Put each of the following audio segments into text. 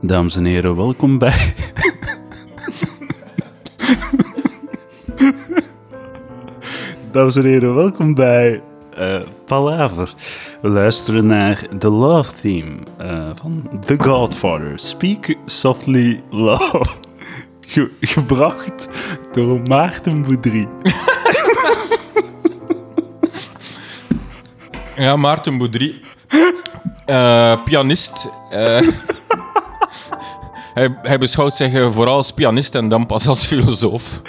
Dames en heren, welkom bij. Dames en heren, welkom bij eh, Palaver. We luisteren naar The Love Theme eh, van The Godfather. Speak Softly Love. Ge- gebracht door Maarten Boudry. Ja, Maarten Boudry. Eh, pianist. Hij, hij beschouwt zich eh, vooral als pianist en dan pas als filosoof.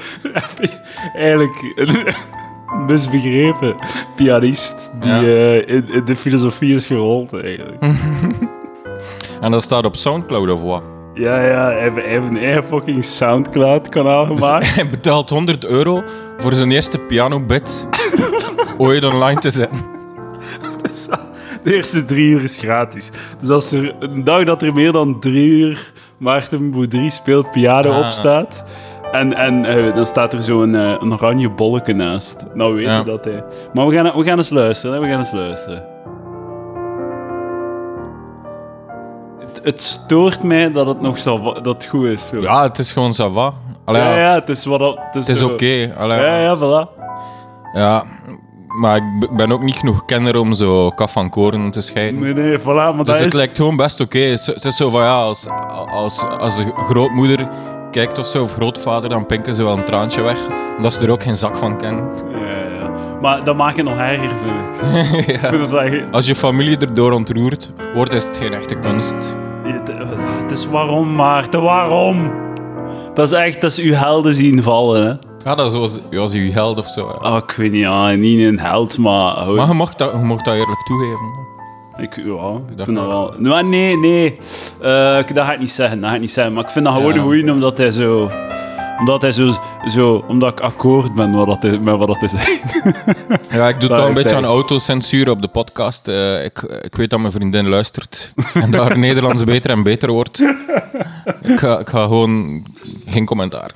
Eigenlijk een misbegrepen pianist die Ja. eh, in, in de filosofie is gerold eigenlijk. En dat staat op Soundcloud of wat? Ja, ja, hij heeft, een eigen fucking Soundcloud-kanaal gemaakt. Hij betaalt 100 euro voor zijn eerste pianobit ooit online te zetten. De eerste drie uur is gratis. Dus als er een dag dat er meer dan drie uur Maarten Boudry speelt piano Ah. op staat... En, en eh, dan staat er zo'n eh, een oranje bolletje naast. Nou weet je Ja. dat hij... Maar we gaan, we gaan eens luisteren, hè. we gaan eens luisteren. Het, het stoort mij dat het nog zo, dat het goed is. Zo. Ja, het is gewoon ça va. Allee, ja, ja, het is wat Het is, Het is oké. allee, Ja, ja, voilà. ja. Maar ik ben ook niet genoeg kenner om zo kaf van koren te scheiden. Nee, nee, voilà. Maar Dus dat het is... lijkt gewoon best oké. Het, is- het is zo van ja, als, als, als de grootmoeder kijkt of zo, of grootvader, dan pinken ze wel een traantje weg. Omdat ze er ook geen zak van kennen. Ja, ja. Maar dat maakt het nog erger, vind ik. Ik vind het echt... Als je familie erdoor ontroerd wordt, is het geen echte kunst. Het, eh, het is waarom, Maarten, waarom? Dat is echt, dat is uw helden zien vallen, hè. Ja, dat zoals, als je held of zo. ja. Oh, ik weet niet, ja, niet een held, maar... Maar je mocht, dat, je mocht dat eerlijk toegeven. ik, ja, ik Dat vind dat wel... Nou, nee, nee. Eh, dat ga ik niet zeggen, dat ga ik niet zeggen. Maar ik vind dat gewoon Ja. een goeie, omdat hij zo... Omdat hij zo, zo... Omdat ik akkoord ben met wat hij, met wat hij zegt. Ja, ik doe Dat toch een beetje aan autocensuur op de podcast. Eh, ik, ik weet dat mijn vriendin luistert en dat haar Nederlands beter en beter wordt. Ik ga, ik ga gewoon geen commentaar.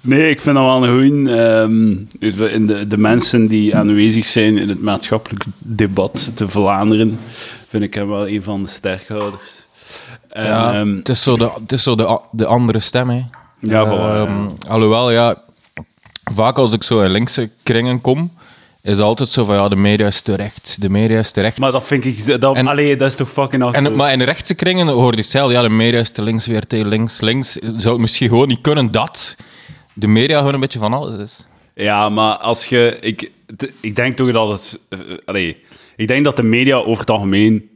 Nee, ik vind dat wel een goeie. ehm, in de, de mensen die aanwezig zijn in het maatschappelijk debat te Vlaanderen, vind ik hem wel een van de sterkhouders. En, Ja, ehm, het is zo de, het is zo de, de andere stem, hè. Ja, voilà, ja. Ehm, Alhoewel, ja, vaak als ik zo in linkse kringen kom, is het altijd zo van, ja, de media is terecht, de media is terecht. maar dat vind ik... Dat, En- allee, dat is toch fucking en, maar in de rechtse kringen hoor je hetzelfde, ja, de media is te links, weer te links, links. Zou het misschien gewoon niet kunnen dat de media gewoon een beetje van alles is. Ja, maar als je... Ik, ik denk toch dat het... allee, ik denk dat de media over het algemeen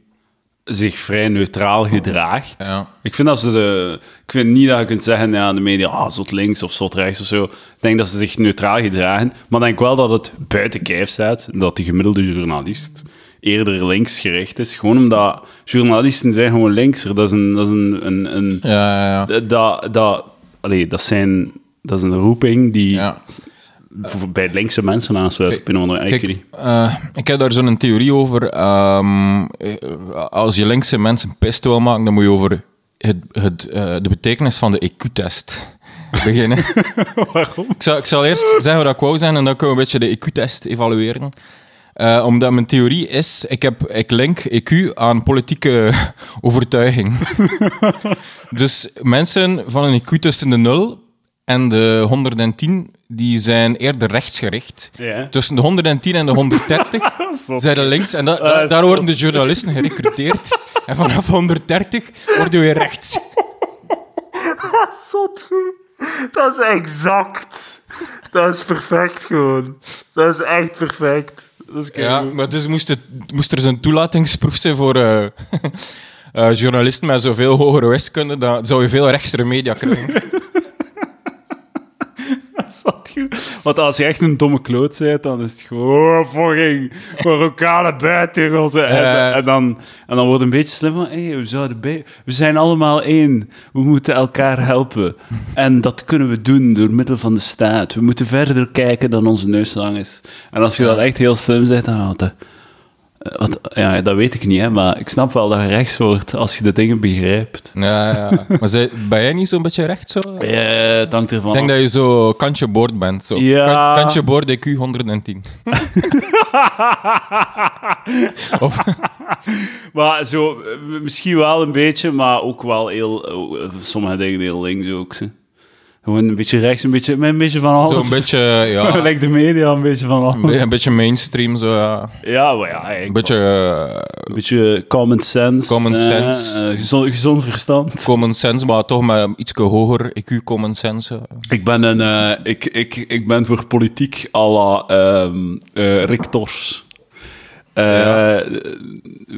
zich vrij neutraal gedraagt. Ja. Ik vind dat ze de... Ik vind niet dat je kunt zeggen, ja, de media, ah, zot links of zot rechts of zo. Ik denk dat ze zich neutraal gedragen. Maar ik denk wel dat het buiten kijf staat, dat de gemiddelde journalist eerder links gericht is. Gewoon omdat journalisten zijn gewoon linkser. Dat is een... Dat is een, een, een Ja, ja, ja. dat, dat, allee, dat, zijn, dat is een roeping die ja. voor- bij linkse mensen aansluit. op een Kijk, eh, ik heb daar zo'n theorie over. ehm, eh, als je linkse mensen pist wil maken, dan moet je over het, het, eh, de betekenis van de EQ-test beginnen. Waarom? ik, zal, ik zal eerst zeggen wat ik wou zijn en dan kunnen we een beetje de EQ-test evalueren. Omdat mijn theorie is, ik, heb, ik link EQ aan politieke overtuiging. dus mensen van een EQ tussen de 0 en de 110, die zijn eerder rechtsgericht. Ja. Tussen de 110 en de 130 zijn de links. En da- da- daar worden de journalisten gerecruiteerd. en vanaf 130 worden we weer rechts. Zot. Dat is exact. Dat is perfect gewoon. Dat is echt perfect. Dat is Ja, maar dus moest, het, moest er zo'n toelatingsproef zijn voor eh, eh, journalisten met zoveel hogere wiskunde, dan zou je veel rechtsere media krijgen. Zot goed. Want als je echt een domme kloot bent, dan is het gewoon oh, fucking lokale buitengrond. En, en, dan, en dan wordt het een beetje slim van, hey, we, zouden bij, we zijn allemaal één. We moeten elkaar helpen. En dat kunnen we doen door middel van de staat. We moeten verder kijken dan onze neus lang is. En als je dat echt heel slim zegt, dan... wat Wat, ja, dat weet ik niet, hè, maar ik snap wel dat je rechts wordt als je de dingen begrijpt. Ja, ja. Maar zij- ben jij niet zo'n beetje recht zo? Ja, het hangt ervan Ik denk af. dat je zo kantje boord bent. Zo. Ja. Kan- kantje boord IQ 110. of, Maar zo, eh, misschien wel een beetje, maar ook wel heel... eh, Sommige dingen heel links ook. Ze. Gewoon een beetje rechts, een beetje, een beetje van alles. Zo'n beetje, ja, Lijkt de media een beetje van alles. een beetje mainstream, zo, ja. Ja, maar ja, Een beetje Een beetje common sense. Common eh, sense. gezond, gezond verstand. common sense, maar toch met iets hoger IQ common sense. Ik ben, een, eh, ik, ik, ik ben voor politiek à la Rick Eh,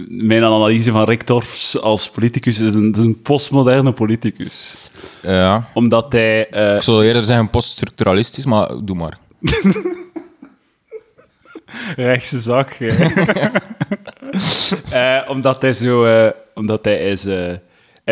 Mijn analyse van Rick Torfs als politicus is een, dat is een postmoderne politicus. Ja. Omdat hij... eh, Ik zou eerder zeggen poststructuralistisch, maar doe maar. rechtse zak. Eh, omdat hij zo... omdat hij is... hij,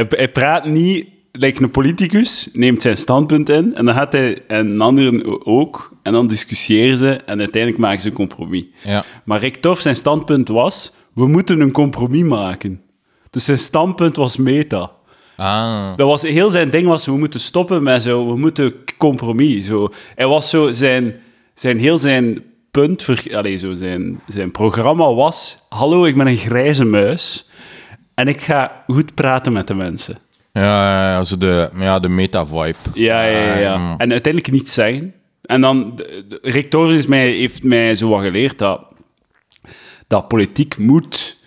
hij praat niet... Like een politicus neemt zijn standpunt in en dan gaat hij en een andere ook en dan discussiëren ze en uiteindelijk maken ze een compromis. Ja. Maar Rick Torf, zijn standpunt was, we moeten een compromis maken. Dus zijn standpunt was meta. Ah. Dat was, heel zijn ding was, we moeten stoppen met zo, we moeten compromis. Zo. Hij was zo, zijn, zijn heel zijn punt, ver, allez, zo zijn, zijn programma was, hallo, ik ben een grijze muis en ik ga goed praten met de mensen. Ja, ja, zo de, ja, de meta-vibe. Ja, ja, ja. ja. Mm. En uiteindelijk niets zeggen. En dan, de- de- Rick Torres is mij, heeft mij zo wat geleerd dat, dat politiek moet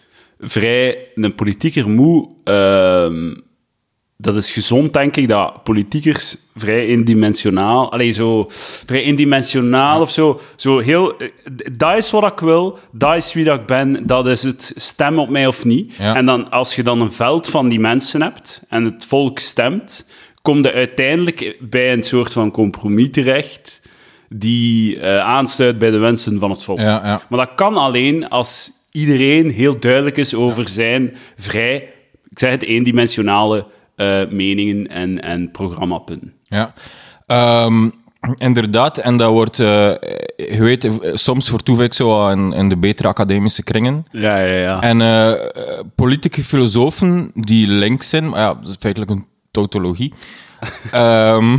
vrij... Een politieker moet... ehm, dat is gezond, denk ik, dat politiekers vrij indimensionaal... Allee, zo... Vrij indimensionaal of zo. Zo heel... Dat is wat ik wil, dat is wie dat ik ben, dat is het stem op mij of niet. Ja. En dan, als je dan een veld van die mensen hebt en het volk stemt, kom je uiteindelijk bij een soort van compromis terecht die eh, aansluit bij de wensen van het volk. Ja, ja. Maar dat kan alleen als iedereen heel duidelijk is over zijn vrij, ik zeg het, eendimensionale eh, meningen en, en programmapunten. Ja. Ehm, inderdaad, en dat wordt, eh, je weet, eh, soms vertoef ik zo in, in de betere academische kringen. Ja, ja, ja. En politieke filosofen die links zijn, maar ja, dat is feitelijk een tautologie, ehm,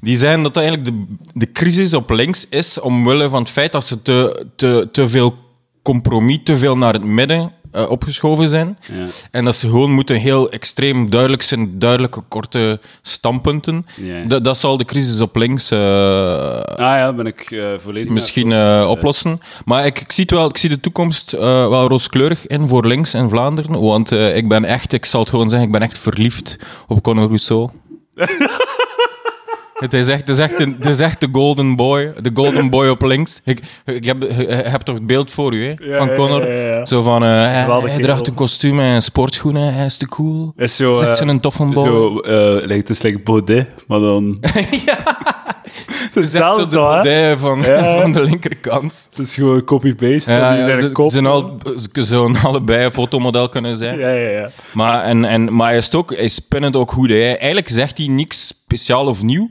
die zeggen dat eigenlijk de, de crisis op links is omwille van het feit dat ze te, te, te veel compromis, te veel naar het midden eh, opgeschoven zijn. Ja. En dat ze gewoon moeten heel extreem duidelijk zijn, duidelijke, korte standpunten. Ja. Dat, dat zal de crisis op links eh, Ah ja, ben ik eh, volledig... misschien oplossen. Maar ik, ik, zie het wel, ik zie de toekomst wel rooskleurig in voor links in Vlaanderen. Want ik ben echt, ik zal het gewoon zeggen, ik ben echt verliefd op Conor Rousseau. Het is echt, het is echt, een, het is echt de golden boy, de golden boy op links. Ik, ik heb, toch het beeld voor u, hè, van ja. Zo van, eh, hij, draagt een kostuum en sportschoenen, hij is te cool. is zo... Het is echt eh, zo'n toffe boy. Zo, eh, lijkt het is like Baudet, maar dan... is echt zo de van, Ja. van de linkerkant. Het is gewoon copy-paste. Ja, ze, kop. zijn al, ze zouden allebei een fotomodel kunnen zijn. Ja, ja, ja. Maar, en, en, maar hij, is ook, hij spint het ook goed. Hè. Eigenlijk zegt hij niks speciaal of nieuw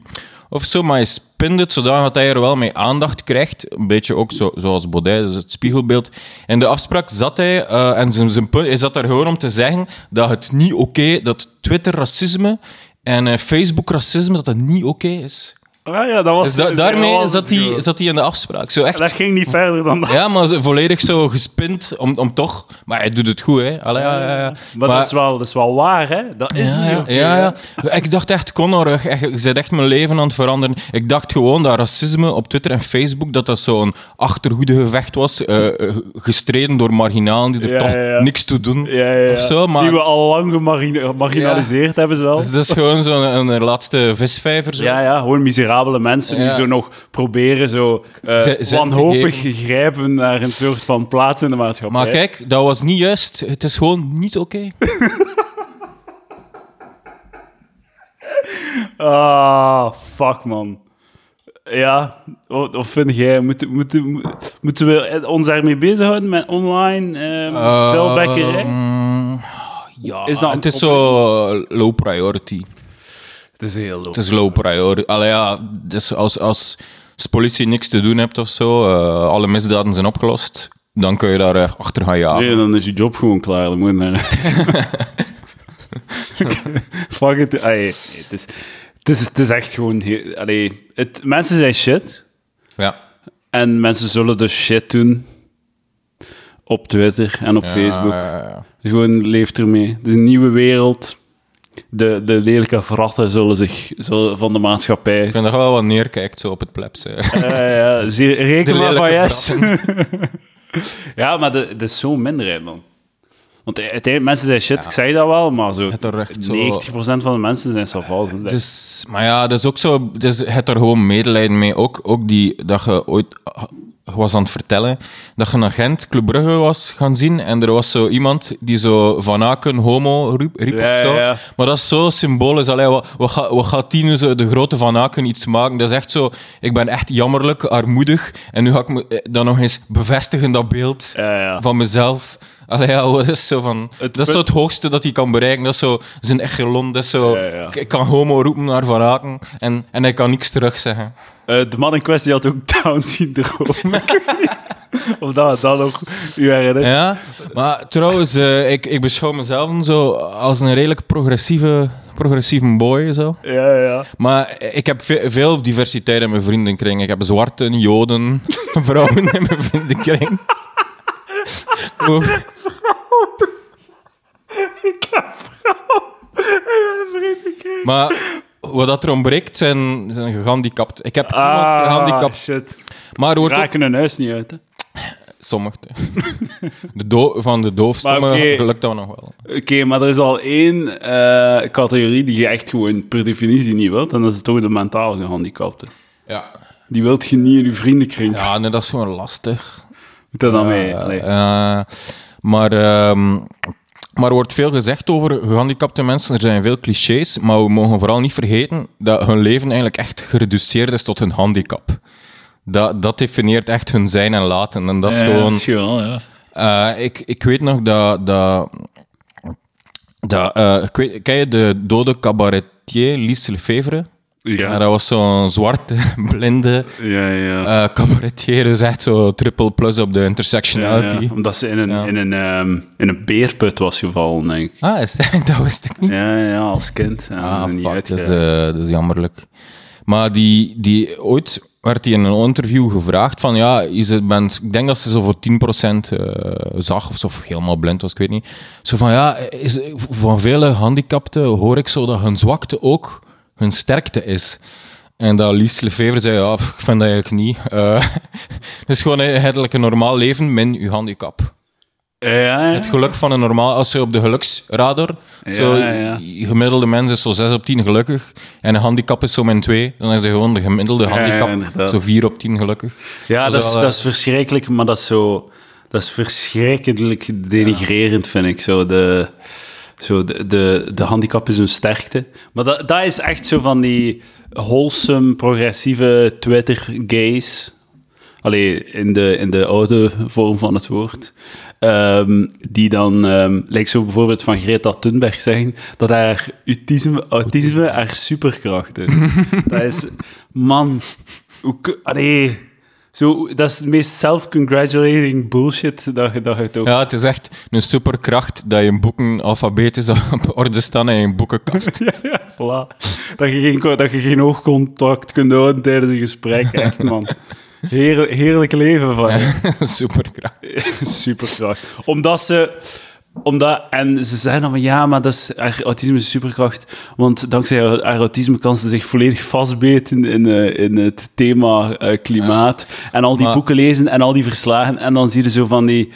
of zo, maar hij spint het zodanig dat hij er wel mee aandacht krijgt. Een beetje ook zo, zoals Baudet, dus het spiegelbeeld. In de afspraak zat hij, eh, en zijn, zijn punt, hij zat daar gewoon om te zeggen dat het niet oké, dat Twitter-racisme en eh, Facebook-racisme, dat dat niet oké is. Ah ja, dat was... Dus da- dat daarmee zat hij, zat hij in de afspraak. Zo echt Dat ging niet verder dan dat. ja, maar volledig zo gespind om, om toch... Maar hij doet het goed, hè. Allee, ja, ja, ja. Maar, dat, is wel, dat is wel waar, hè? Dat is ja, niet ja, ja. Ik dacht echt, Connor, je bent echt mijn leven aan het veranderen. Ik dacht gewoon dat racisme op Twitter en Facebook, dat dat zo'n achterhoedegevecht was, eh, eh, gestreden door marginalen die er toch niks toe doen. Of zo, maar... Die we al lang gemargina- gemarginaliseerd hebben zelf. Dus dat is gewoon zo'n een laatste visvijver. Zo. Ja, ja, gewoon miserabele mensen die zo nog proberen zo eh, ze wanhopig te grijpen naar een soort van plaats in de maatschappij. Maar kijk, dat was niet juist. Het is gewoon niet oké. Ah, fuck, man. Ja, of vind jij, moeten, moeten, moet- moeten we ons daarmee bezighouden met online vuilbekkerij? Ehm, ja, Is dat het is zo low priority. Het is heel low. Het is low priority. Allee, ja, dus als, als, als politie niks te doen hebt of zo, eh, alle misdaden zijn opgelost, dan kun je daar eh, achter gaan jagen. Nee, dan is je job gewoon klaar. Dan moet je naar Fuck it. Allee, het, is, het, is, het is echt gewoon... heel- Allee, het, mensen zijn shit. Ja. En mensen zullen dus shit doen. Op Twitter en op Ja, Facebook. ja, ja. Dus gewoon leeft ermee. Het is een nieuwe wereld. De, de lelijke vrachten zullen zich zullen van de maatschappij... Ik vind dat wel wat neerkijkt zo op het plebs. Ja, ja, zeer, reken maar van yes. ja, maar dat is zo'n minderheid, man. Want uiteindelijk, mensen zijn shit, ik zeg dat wel, maar zo, Het er echt zo- 90% van de mensen zijn savant. Dus, maar ja, dat is ook zo. Dus je hebt er gewoon medelijden mee. Ook, ook die dat je ooit was aan het vertellen dat je naar Gent, Club Brugge was gaan zien en er was zo iemand die zo Van Aken homo riep, riep Ja, of zo. ja. Maar dat is zo symbolisch. Allee, wat, wat, gaat, wat gaat die nu zo, de grote Van Aken iets maken? Dat is echt zo, ik ben echt jammerlijk, armoedig en nu ga ik me eh, dan nog eens bevestigen dat beeld van mezelf. Allee, ja, dat is zo van... Het dat is zo het hoogste dat hij kan bereiken. Dat is zo zijn echelon. Dat is zo... Ik kan homo roepen naar Van Aken en, en hij kan niks terugzeggen. Eh, de man in kwestie had ook Down-syndroom. Ik of dat dat nog u herinnert. Ja, maar trouwens, eh, ik, ik beschouw mezelf zo als een redelijk progressieve, progressieve boy. Zo. Ja, ja. Maar ik heb ve- veel diversiteit in mijn vriendenkring. Ik heb zwarten, joden, vrouwen in mijn vriendenkring. Oeh. Maar wat dat er ontbreekt zijn, zijn gehandicapt. Ik heb iemand Ah, gehandicapt, shit. maar wordt ook Raken hun huis niet uit, hè. sommige. De do- van de doofstommen Maar oké. lukt dat nog wel. Oké, maar er is al één eh, categorie die je echt gewoon per definitie niet wilt. En dat is toch de mentaal gehandicapte. Ja. Die wilt je niet in je vriendenkring. Ja, nee, dat is gewoon lastig. Moet dat dan mee? Eh, maar, ehm, maar er wordt veel gezegd over gehandicapte mensen. Er zijn veel clichés, maar we mogen vooral niet vergeten dat hun leven eigenlijk echt gereduceerd is tot hun handicap. Dat, dat definieert echt hun zijn en laten. En dat is Ja, gewoon... misschien wel, ja. Eh, ik, ik weet nog dat... dat, dat eh, ik weet, ken je de dode cabaretier Lise Lefevre? Ja, dat was zo'n zwarte, blinde ja, ja. eh cabaretier. Dus echt zo triple plus op de intersectionality. ja. Omdat ze in een, in, een, ehm, in een beerput was gevallen, denk ik. Ah, is dat, dat wist ik niet. Ja, ja, als kind. Ja, Ah, niet fuck, dat is, eh, dat is jammerlijk. Maar die, die, ooit werd hij in een interview gevraagd van, ja, je bent, ik denk dat ze zo voor 10% eh, zag of zo, of helemaal blind was, ik weet niet. Zo van, ja, is, van vele handicapten hoor ik zo dat hun zwakte ook hun sterkte is. En dat Lies Lefevre zei, ja, ik vind dat eigenlijk niet. Eh, het is gewoon eigenlijk een normaal leven min uw handicap. Ja, ja. Het geluk van een normaal, als je op de geluksradar, Ja, zo, gemiddelde mens is zo 6 op 10 gelukkig, en een handicap is zo min 2, dan is hij gewoon de gemiddelde handicap zo 4 op 10 gelukkig. Ja, dat is, wel, dat eh, is verschrikkelijk, maar dat is zo... Dat is verschrikkelijk denigrerend, vind ik. Zo de, zo de, de, de handicap is een sterkte. Maar dat, dat is echt zo van die wholesome, progressieve Twitter-gays. Allee, in de, in de oude vorm van het woord. Ehm, die dan, ehm lijkt zo bijvoorbeeld van Greta Thunberg zeggen, dat haar autisme, autisme haar superkracht is. dat is, man, hoe, allee, zo, dat is het meest self-congratulating bullshit dat je, dat je het ook... Ja, het is echt een superkracht dat je boeken alfabetisch op orde staan in je boekenkast. Ja, ja, voilà. Dat je, geen, dat je geen oogcontact kunt houden tijdens een gesprek, echt, man. Heer, heerlijk leven van je. superkracht. superkracht. Omdat ze... Omdat, en ze zeggen dan van ja, maar dat is, haar autisme is een superkracht. Want dankzij haar, haar autisme kan ze zich volledig vastbeten in, eh, in het thema eh, klimaat. En al die Maar- boeken lezen en al die verslagen. En dan zie je zo van die.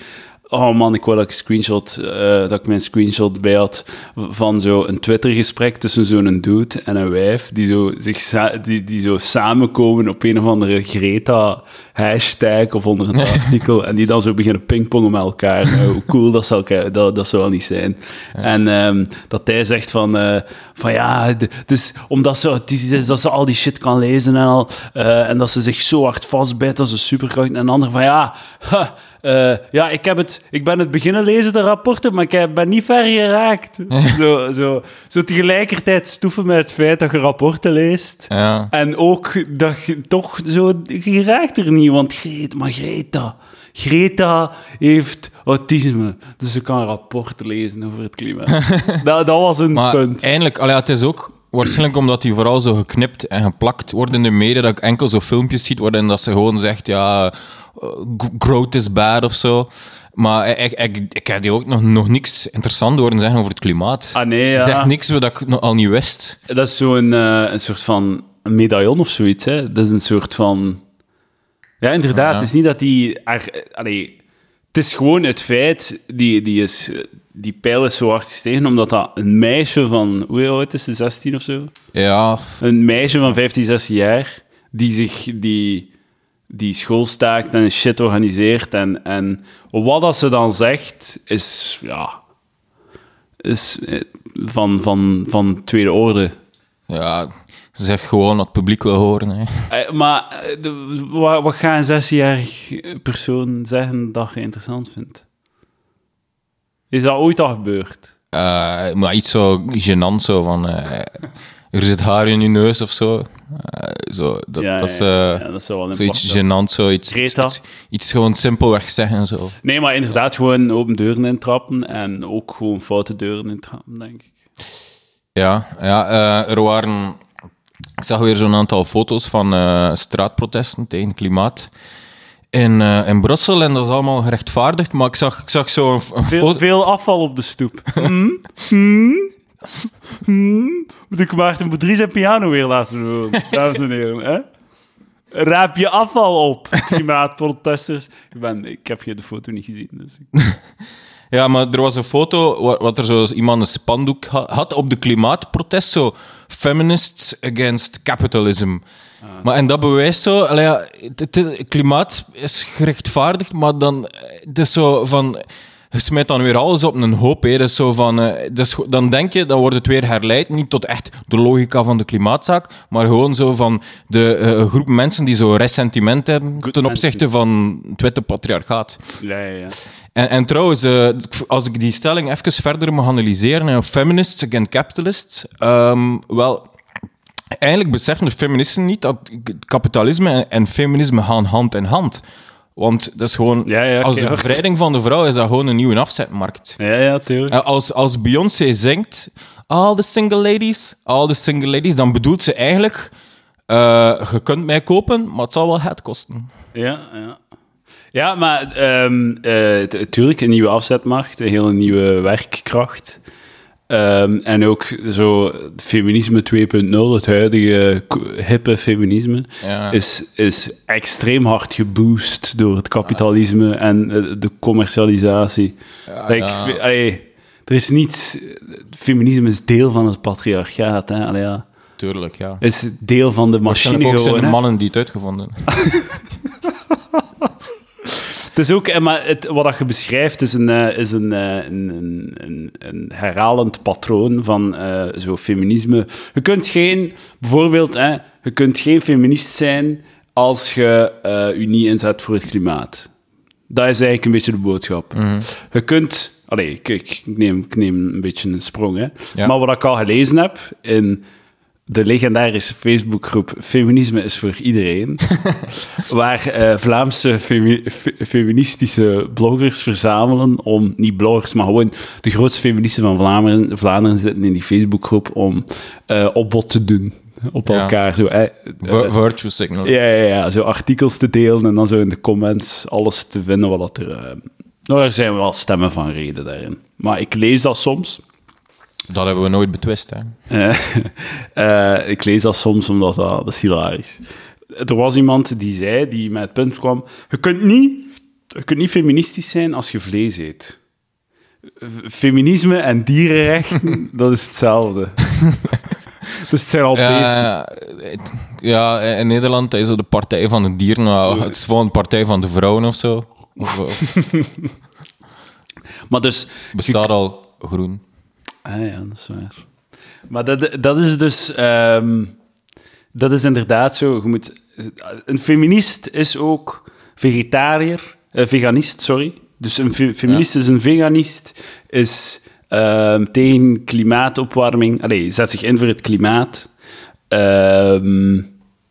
Oh man, ik wou dat ik, een screenshot, eh, dat ik mijn screenshot bij had van zo'n Twitter-gesprek tussen zo'n dude en een wijf die zo, zich die, die zo samenkomen op een of andere Greta-hashtag of onder een artikel en die dan zo beginnen pingpongen met elkaar. Nou, hoe cool dat zou, elkaar- dat, dat wel niet zijn. En ehm, dat hij zegt van, eh, van ja, dus omdat ze dat ze al die shit kan lezen en al, eh, en dat ze zich zo hard vastbijt, dat ze superkracht. En een ander van ja, ha, eh, ja, ik, heb het, ik ben het beginnen lezen, de rapporten, maar ik ben niet ver geraakt. zo, zo, zo tegelijkertijd stoeven met het feit dat je rapporten leest. Ja. En ook dat je toch zo, je raakt er niet, want Greta, maar Greta, Greta heeft autisme, dus ze kan rapporten lezen over het klimaat. dat, dat was een Maar punt. eindelijk, ja, het is ook waarschijnlijk omdat die vooral zo geknipt en geplakt worden in de media, dat ik enkel zo filmpjes ziet waarin dat ze gewoon zegt, ja, eh, growth is bad of zo. Maar ik, ik, ik heb die ook nog, nog niks interessants horen zeggen over het klimaat. Ah nee, ja. Zegt niks wat ik nog al niet wist. Dat is zo'n eh, een soort van medaillon of zoiets. Hè? Dat is een soort van. Ja, inderdaad. Ah, ja. Het is niet dat die. eh, allee, het is gewoon het feit. Die, die, is, die pijl is zo hard gestegen omdat dat een meisje van. Hoe oud is ze? 16 of zo? Ja, Een meisje van 15, 16 jaar. Die zich. Die, die school staakt en shit organiseert. En, en wat dat ze dan zegt, is. Ja. Is eh, van, van, van tweede orde. ja, ze zegt gewoon wat het publiek wil horen. Hè. Eh, maar eh, de- wat, wat gaat een 16-jarig persoon zeggen dat je interessant vindt? Is dat ooit al gebeurd? Eh, maar iets zo gênant, zo van... eh, er zit haar in je neus of zo. Eh, zo dat, Ja, dat is... ja, eh, ja, dat zou wel Zoiets gênant, zoiets. Greta? Iets, iets gewoon simpelweg zeggen. Zo. Nee, maar inderdaad gewoon open deuren intrappen en ook gewoon foute deuren intrappen, denk ik. Ja, ja eh, er waren... Ik zag weer zo'n aantal foto's van eh, straatprotesten tegen klimaat in, eh, in Brussel. En dat is allemaal gerechtvaardigd. Maar ik zag, ik zag zo'n een Veel, foto... veel afval op de stoep. Hmm? Hmm? Hmm? Moet ik Maarten Boudry zijn piano weer laten horen, dames en heren. Hè? Raap je afval op, klimaatprotesters. Ik, ben, ik heb je de foto niet gezien, dus... Ja, maar er was een foto wa- wat er zo iemand een spandoek ha- had op de klimaatprotest. Zo, feminists against capitalism. Maar en dat bewijst zo, ja, het, het klimaat is gerechtvaardigd, maar dan eh, het is zo van. Je smijt dan weer alles op een hoop. Hè. Zo van, eh, dan denk je, dan wordt het weer herleid. Niet tot echt de logica van de klimaatzaak, maar gewoon zo van de eh, groep mensen die zo ressentiment hebben ten opzichte van het witte patriarchaat. Ja, ja, ja. En, en trouwens, eh, als ik die stelling even verder mag analyseren, feminists against capitalists, ehm, wel, eigenlijk beseffen de feministen niet dat kapitalisme en feminisme gaan hand in hand. Want dat is gewoon, Ja, ja, als de bevrijding van de vrouw is dat gewoon een nieuwe afzetmarkt. Ja, ja, tuurlijk. Als, als Beyoncé zingt, all the single ladies, all the single ladies, dan bedoelt ze eigenlijk, eh, je kunt mij kopen, maar het zal wel het kosten. Ja, ja. Ja, maar t- tuurlijk, een nieuwe afzetmarkt, een hele nieuwe werkkracht. Ehm, en ook zo feminisme 2.0, het huidige hippe feminisme, Ja. is, is extreem hard geboost door het kapitalisme en eh, de commercialisatie. Like, ja. allee, er is niets... Feminisme is deel van het patriarchaat. Hè? Allee, ja. Tuurlijk, ja. is deel van de machine ook zijn de mannen die het uitgevonden is ook, eh, maar het, wat je beschrijft is een, eh, is een, eh, een, een, een, een herhalend patroon van eh, zo feminisme. Je kunt geen, bijvoorbeeld, hè, je kunt geen feminist zijn als je eh, je niet inzet voor het klimaat. Dat is eigenlijk een beetje de boodschap. Je kunt, allee, ik, ik, neem, ik neem een beetje een sprong, hè. Ja. maar wat ik al gelezen heb in de legendarische Facebookgroep Feminisme is voor iedereen, waar eh, Vlaamse femi- fe- feministische bloggers verzamelen om, niet bloggers, maar gewoon de grootste feministen van Vlaanderen, Vlaanderen zitten in die Facebookgroep om eh opbod te doen op Ja. elkaar. Zo, eh, Vir- virtue signal. ja, ja, ja, zo artikels te delen en dan zo in de comments alles te vinden wat er... nou, er zijn wel stemmen van reden daarin. Maar ik lees dat soms. Dat hebben we nooit betwist, hè. Eh, eh, ik lees dat soms omdat dat, dat is hilarisch. Er was iemand die zei, die met het punt kwam... Je kunt niet, je kunt niet feministisch zijn als je vlees eet. Feminisme en dierenrechten, dat is hetzelfde. dus het zijn al beesten. Ja, het- ja, in Nederland is zo de Partij van de Dieren. Nou, het is gewoon de Partij van de Vrouwen of zo. Of, of Maar dus... bestaat al groen. Ah ja, dat is waar. Maar dat, dat is dus... ehm, dat is inderdaad zo. Je moet, een feminist is ook vegetariër, eh, veganist, sorry. Dus een fe- feminist is een veganist, is ehm, tegen klimaatopwarming. Allee, zet zich in voor het klimaat. Ehm,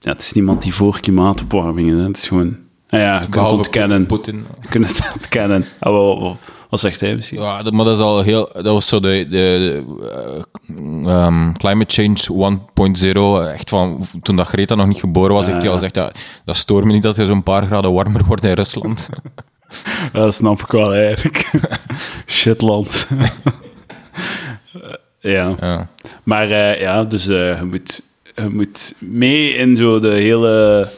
ja, het is niemand die voor klimaatopwarming is. hè. Het is gewoon Nou ja, je kunt Behalve ontkennen. Poetin. Je kunt het ontkennen. Ah, wat, wat, wat zegt hij misschien? Ja, dat, maar dat is al heel... Dat was zo de... de, de, ehm, climate Change 1.0. Echt van... Toen dat Greta nog niet geboren was, heeft hij al gezegd... Ja, dat stoort me niet dat het zo'n paar graden warmer wordt in Rusland. Ja, dat snap ik wel eigenlijk. Shitland. ja. ja. Maar eh, ja, dus eh, je, moet, je moet mee in zo de hele...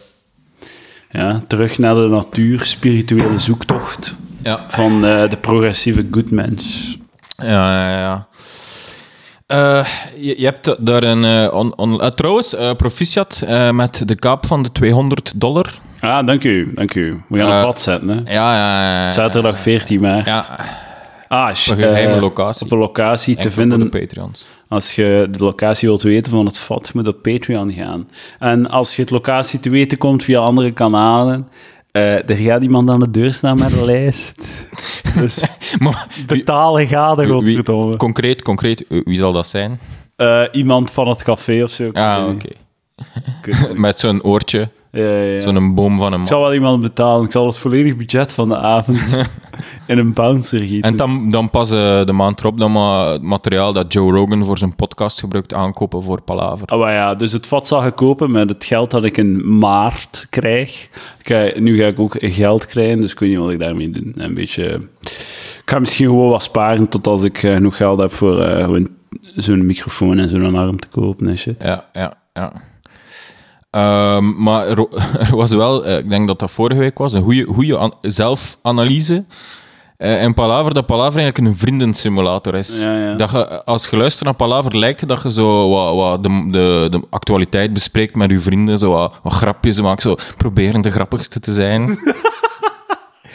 Ja, terug naar de natuur, spirituele zoektocht Ja. van eh, de progressieve goodmens. Ja, ja, ja. Eh, je, je hebt daar een... eh, on, on- trouwens, proficiat eh, met de kaap van de 200 dollar. Ah, dank u, dank u. We gaan een vat zetten, hè. Ja, ja, ja. Zaterdag 14 maart. Ja, Ah, sh- Op een geheime locatie. Op een locatie te enkel vinden. de Patreons. Als je de locatie wilt weten van het vat, moet op Patreon gaan. En als je het locatie te weten komt via andere kanalen, eh, er gaat iemand aan de deur staan met een lijst. Dus Maar betalen gaat er, godverdomme. concreet, concreet, eh, wie zal dat zijn? Eh, iemand van het café of zo. Ah, oké. Met zo'n oortje, Ja, ja, zo'n boom van een Ik zal wel iemand betalen. Ik zal het volledig budget van de avond in een bouncer gieten. En dan, dan pas eh, de maand erop dan maar het materiaal dat Joe Rogan voor zijn podcast gebruikt aankopen voor Palaver. Ah, maar ja, dus het vat zal ik kopen met het geld dat ik in maart krijg. Ga- nu ga ik ook geld krijgen, dus ik weet niet wat ik daarmee doe. Een beetje... Ik ga misschien gewoon wat sparen tot als ik eh, genoeg geld heb voor eh, zo'n microfoon en zo'n arm te kopen en shit. Ja, ja, ja. Ehm, maar er, er was wel, eh, ik denk dat dat vorige week was, een goede, goede an- zelfanalyse. Eh in Palaver, dat Palaver eigenlijk een vriendensimulator is. Ja, ja. Dat je, als je luistert naar Palaver, lijkt het dat je zo wat, wat de, de, de actualiteit bespreekt met je vrienden, zo wat, wat grapjes maakt, zo proberen de grappigste te zijn.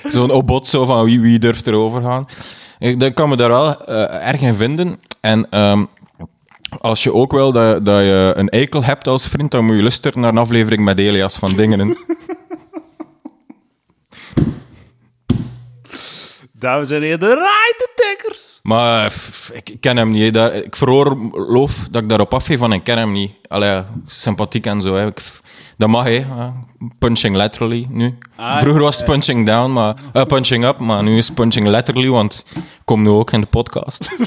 Zo'n obot zo van wie, wie durft erover gaan. Ik dat kan me daar wel eh, erg in vinden. En ehm, als je ook wil dat, dat je een eikel hebt als vriend, dan moet je luisteren naar een aflevering met Elias van Dingenen. Dames en heren, de Rijtentekkers! Maar ik ken hem niet. Daar, ik veroorloof dat ik daarop afgeef van ik ken hem niet. Allee, sympathiek en zo. Hè. Ik, dat mag, hè. Ja, Punching laterally, nu. Ah, Vroeger was het punching down, maar... eh, punching up, maar nu is punching laterally, want ik kom nu ook in de podcast.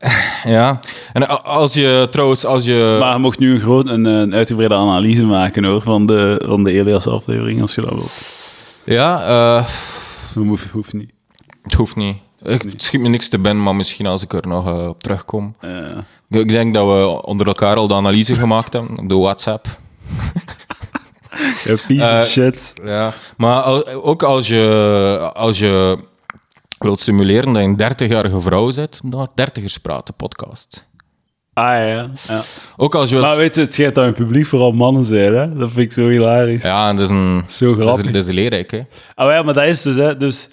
ja. En als je, trouwens, als je... Maar je mocht nu een, groot, een, een uitgebreide analyse maken hoor, van de, van de Elias-aflevering, als je dat wilt. Ja, eh, Dat hoeft, hoeft niet. het hoeft niet. Ik, het schiet me niks te binnen, maar misschien als ik er nog eh, op terugkom. Eh, Ik denk dat we onder elkaar al de analyse gemaakt hebben, op de WhatsApp. ja, piece Eh, of shit. Ja, maar ook als je, als je wilt simuleren dat je een 30-jarige vrouw zit, dan 30ers praten podcast. Ah ja, ja. Ook als je wilt... Maar weet je, het schijnt dat in het publiek vooral mannen zijn, hè? Dat vind ik zo hilarisch. ja, en dat is een... Zo Dat is, grappig. dat is leerrijk, hè. Ah ja, maar dat is dus, hè. Dus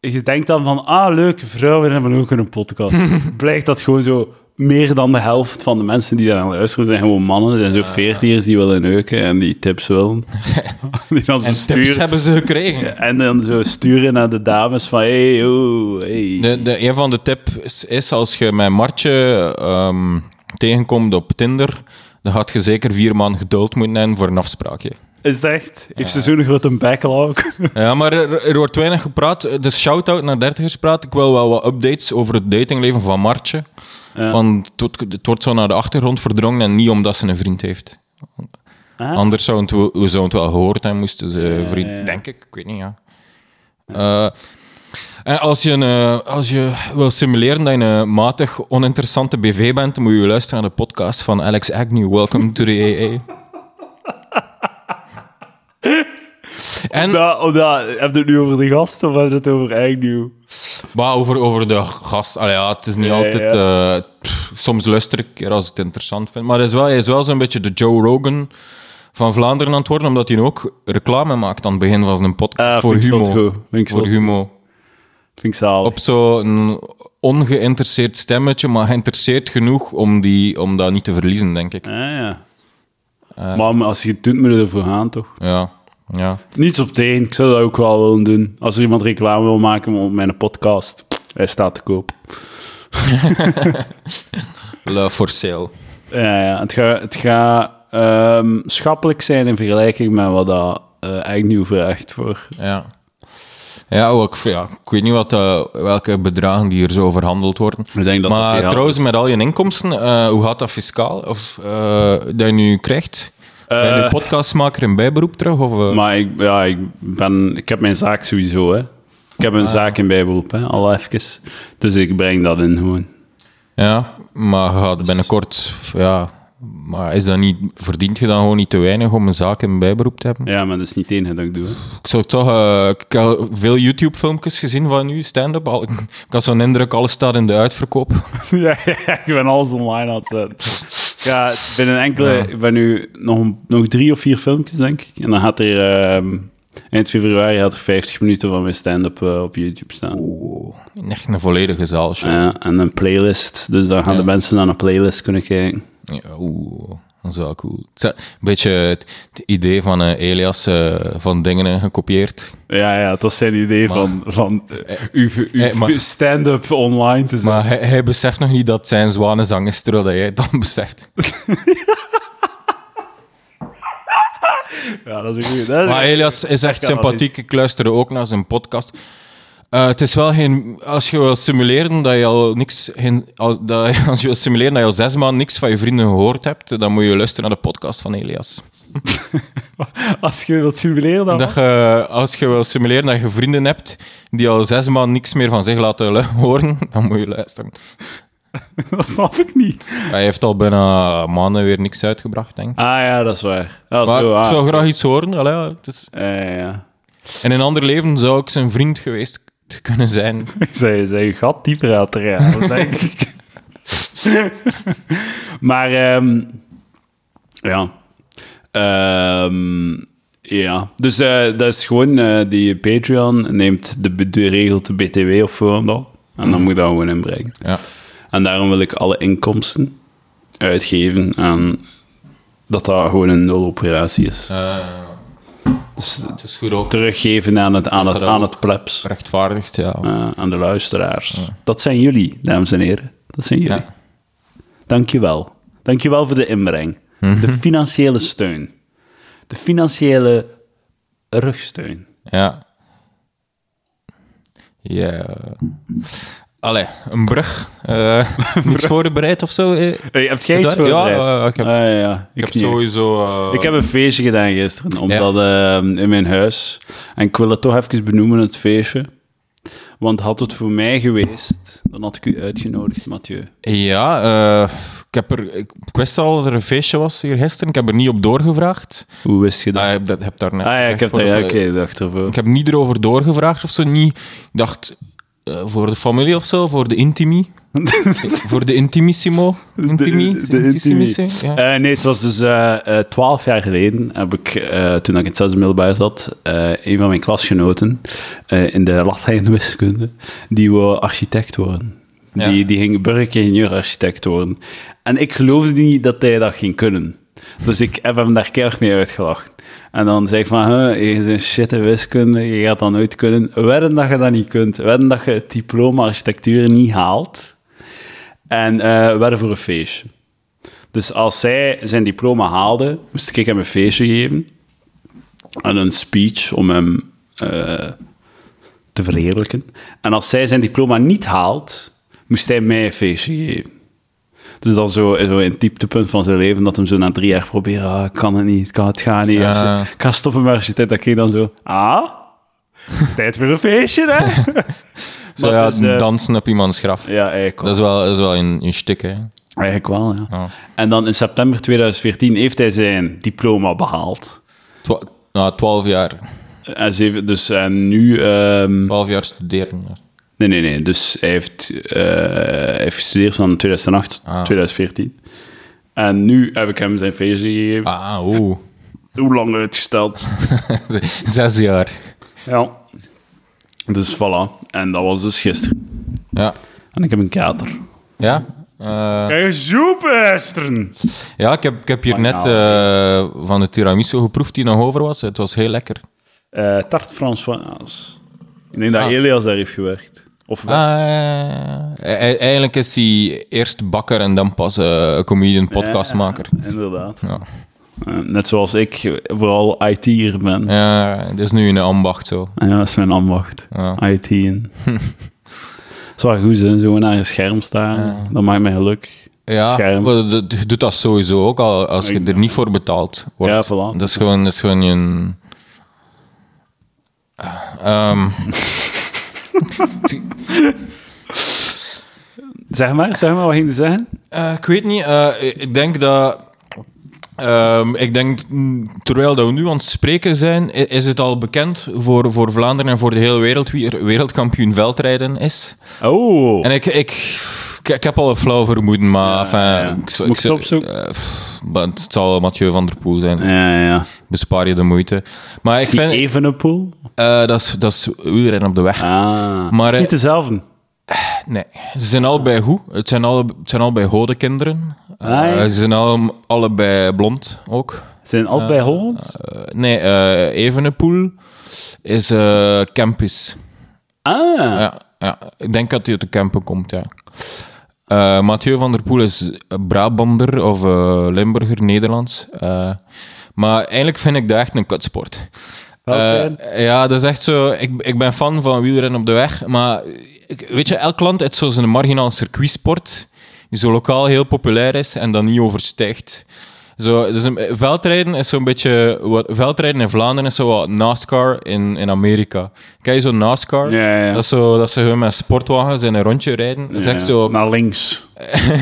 je denkt dan van, ah, leuk, vrouwen hebben ook een podcast. Blijkt dat gewoon zo meer dan de helft van de mensen die daar aan luisteren zijn gewoon mannen. Er zijn zo veertiers die willen neuken en die tips willen. die dan zo En tips sturen. hebben ze gekregen. En dan zo sturen naar de dames van, hey, oh, hey. De, de, een van de tips is, als je met Martje ehm, tegenkomt op Tinder, dan gaat je zeker vier maanden geduld moeten hebben voor een afspraakje. Is het echt? Heeft ze zo'n grote backlog? Ja, maar er, er wordt weinig gepraat. Dus shout-out naar dertigers praat. Ik wil wel wat updates over het datingleven van Martje. Ja. Want het, wordt- het wordt zo naar de achtergrond verdrongen en niet omdat ze een vriend heeft. Ah. Anders zouden het, we, we zouden het wel gehoord hebben, moesten ze een vriend... ja, ja. Denk ik, ik weet niet, ja. Eh, en als je, een, eh, als je wil simuleren dat je een matig oninteressante BV bent, dan moet je luisteren naar de podcast van Alex Agnew. Welcome to the AA. En Nou, omdat, heb je het nu over de gasten of heb je het over eigen Maar over, over de gast, ja, het is niet altijd. eh, pff, soms luister ik als ik het interessant vind. Maar hij is wel, hij is wel zo'n beetje de Joe Rogan van Vlaanderen aan het worden, omdat hij ook reclame maakt aan het begin van zijn podcast. Ah, voor Humo. Voor. Humo. Vind ik zalig. Op zo'n ongeïnteresseerd stemmetje, maar geïnteresseerd genoeg om, die, om dat niet te verliezen, denk ik. Ah, ja. Maar als je het doet, moet je ervoor gaan, toch? Ja, ja. Niets op tegen. Ik zou dat ook wel willen doen. Als er iemand reclame wil maken op mijn podcast, hij staat te koop. Love for sale. Ja, ja. Het gaat het gaat, ehm, schappelijk zijn in vergelijking met wat dat eh eigenlijk nieuw vraagt voor. Ja. Ja, ook, ja, ik weet niet wat, eh, welke bedragen die er zo verhandeld worden. Ik denk dat maar dat trouwens, is. met al je inkomsten, eh, hoe gaat dat fiscaal? Of eh, dat je nu krijgt? ben je podcastmaker in bijberoep terug? Of? Maar ik, ja, ik, ben, ik heb mijn zaak sowieso, hè. Ik heb een Ah. zaak in bijberoep, hè, al even. Dus ik breng dat in gewoon. Ja, maar gaat binnenkort... Ja, maar is dat niet, verdient je dan gewoon niet te weinig om een zaak in bijberoep te hebben? Ja, maar dat is niet het enige dat ik doe. hè. Ik zou toch... eh, ik heb veel YouTube-filmpjes gezien van u, stand-up. Ik had zo'n indruk, alles staat in de uitverkoop. ja, ja, ik ben alles online aan het zetten. Ja, binnen enkele... Ja. Ik ben nu nog, nog drie of vier filmpjes, denk ik. En dan gaat er... ehm, eind februari gaat er 50 minuten van mijn stand-up eh, op YouTube staan. Oeh, echt een volledige zaalshow. Ja, en een playlist. Dus dan gaan Ja. de mensen naar een playlist kunnen kijken. Ja, Oeh, dat is wel cool. Het is Een beetje het, het idee van eh, Elias eh, van dingen gekopieerd. Ja, ja, het was zijn idee Maar- van, van eh, uw, uw eh, stand-up online te zetten. Maar hij, hij beseft nog niet dat zijn zwanenzang is, terwijl dat jij het dan beseft. Ja, dat is een Maar Elias is echt sympathiek. Ik luisterde ook naar zijn podcast. Eh, het is wel geen... Als je wil simuleren dat je al niks... Geen, al- dat, als je wil simuleren dat je al zes maanden niks van je vrienden gehoord hebt, dan moet je luisteren naar de podcast van Elias. Als je wilt simuleren dan... Dat je, als je wil simuleren dat je vrienden hebt die al zes maanden niks meer van zich laten horen, dan moet je luisteren. Dat snap ik niet. Hij heeft al bijna maanden weer niks uitgebracht, denk ik. Ah ja, dat is waar. Ja, Maar zo, ik zou graag iets horen. Allee, ja, het is... Ja, ja, ja. In een ander leven zou ik zijn vriend geweest kunnen zijn. Zei je gat dieper uit te denk ik. maar, ehm, ja. Ehm, ja, dus eh, dat is gewoon, eh, die Patreon neemt de, de regelt de BTW op voorhand En dan moet je dat gewoon inbrengen. Ja. En daarom wil ik alle inkomsten uitgeven en dat dat gewoon een nul operatie is. Dus het is goed ook teruggeven aan het, aan het, aan het plebs. rechtvaardigd, ja. Eh, aan de luisteraars. Dat zijn jullie, dames en heren. Dat zijn jullie. Ja. Dankjewel. Dankjewel voor de inbreng. Mhm. De financiële steun. De financiële rugsteun. Ja. Ja. Allee, een brug. Niets voorbereid of zo? eh? Hey, heb jij iets ja, voorbereid? eh, ik heb- Ah, ja, Ik heb sowieso... Ik heb een feestje gedaan gisteren, omdat eh, in mijn huis. En ik wil het toch even benoemen, het feestje. Want had het voor mij geweest, dan had ik u uitgenodigd, Mathieu. Ja, ik, heb er, ik, ik wist al dat er een feestje was hier gisteren. Ik heb er niet op doorgevraagd. Hoe wist je dat? Ah, ik heb, dat, daar net ah ja, ik heb ja, oké, ik dacht ervoor. Ik heb niet erover doorgevraagd of zo. Niet, ik dacht, eh, voor de familie of zo, voor de intimi. voor de intimissimo. Intimi? De- de intimi. Ja. Eh, nee, het was dus eh, twaalf jaar geleden, heb ik, eh, toen ik in het zesde middelbaar zat, eh, een van mijn klasgenoten eh, in de Latijn wiskunde, die wou architect worden. Ja. Die, die ging burgeringenieur-architect worden. En ik geloofde niet dat hij dat ging kunnen. Dus ik heb hem daar keihard mee uitgelachen. En dan zei ik van, je is een shit in wiskunde, je gaat dat nooit kunnen. Wedden dat je dat niet kunt. Wedden dat je het diploma architectuur niet haalt. En eh wedden voor een feestje. Dus als zij zijn diploma haalde, moest ik hem een feestje geven. En een speech om hem eh, te verheerlijken. En als zij zijn diploma niet haalt, moest hij mij een feestje geven. Dus dat is zo, zo een dieptepunt van zijn leven, dat hem zo na drie jaar probeert, ah, ik kan het niet, ik kan het gaan niet. Ja. Ik ga stoppen met universiteit, dat ik dan zo, ah, tijd voor een feestje, hè? Zo, ja, dus, eh, dansen op iemands graf. ja, eigenlijk wel. Dat is wel, dat is wel een, een stuk, hè. Eigenlijk wel, ja. En dan in september 2014 heeft hij zijn diploma behaald. Twa- nou, twaalf jaar. En dus en nu... ehm, Twaalf jaar studeren. Nee, nee, nee. Dus hij heeft, eh, hij heeft gestudeerd van 2008, Ah. 2014. En nu heb ik hem zijn feestje gegeven. Ah, oeh. Hoe lang uitgesteld? Zes jaar. ja. Dus voilà. En dat was dus gisteren. Ja. En ik heb een kater. Ja? Eh, Kijk, soepesteren! ja, ik heb, ik heb hier Maar net ja. eh, van de tiramisu geproefd die nog over was. Het was heel lekker. Uh, tart François. Ik denk dat Ah. Elias daar heeft gewerkt. Of Ah, e- e- eigenlijk is hij eerst bakker en dan pas eh, comedian, podcastmaker. Ja, inderdaad. Ja. Eh, net zoals ik vooral IT'er ben. Ja. Ja, dat is nu een ambacht zo. dat is mijn ambacht. Ja. IT. En... Het is wel goed, hè? zo naar een scherm staan. Dat maakt me geluk. Ja, Scherm. je doet dat sowieso ook al als je er niet voor betaald wordt. Ja, voilà. Dat is gewoon, dat is gewoon een... Zeg maar, zeg maar, wat ging je zeggen? eh, ik weet niet, eh, ik denk dat... ehm, ik denk, mm, terwijl dat we nu aan het spreken zijn, is het al bekend voor, voor Vlaanderen en voor de hele wereld wie er wereldkampioen veldrijden is. Oh, En ik, ik, ik, ik heb al een flauw vermoeden, maar... enfin, ja. ik Moet ik het opzoeken? eh, het zal Mathieu van der Poel zijn. ja, ja. Bespaar je de moeite. Maar ik Is vind... even een pool? eh, dat, is, dat is op de weg. Ah, Maar, is eh, niet dezelfde. Nee, ze zijn allebei goed. Het zijn, alle, het zijn allebei godekinderen. Eh, Ah, ja. ze zijn alle, allebei blond ook. Zijn allebei Holland? Eh, nee, eh Evenepoel is eh Campus. Ah, Ja, ja, ik denk dat hij uit de Kempen komt, ja. Eh, Mathieu van der Poel is Brabander of eh, Limburger, Nederlands. Eh, maar eigenlijk vind ik dat echt een kutsport. Eh, ja, dat is echt zo. Ik, ik ben fan van wielrennen op de weg, maar weet je, elk land heeft zo zijn marginaal circuitsport, die zo lokaal heel populair is en dan niet overstijgt. Zo, dus een, veldrijden is zo'n beetje... Wat, veldrijden in Vlaanderen is zo wat NASCAR in, in Amerika. Ken je zo NASCAR? Ja, ja. Dat, is zo, dat ze gewoon met sportwagens in een rondje rijden. Dat is echt zo... Naar links.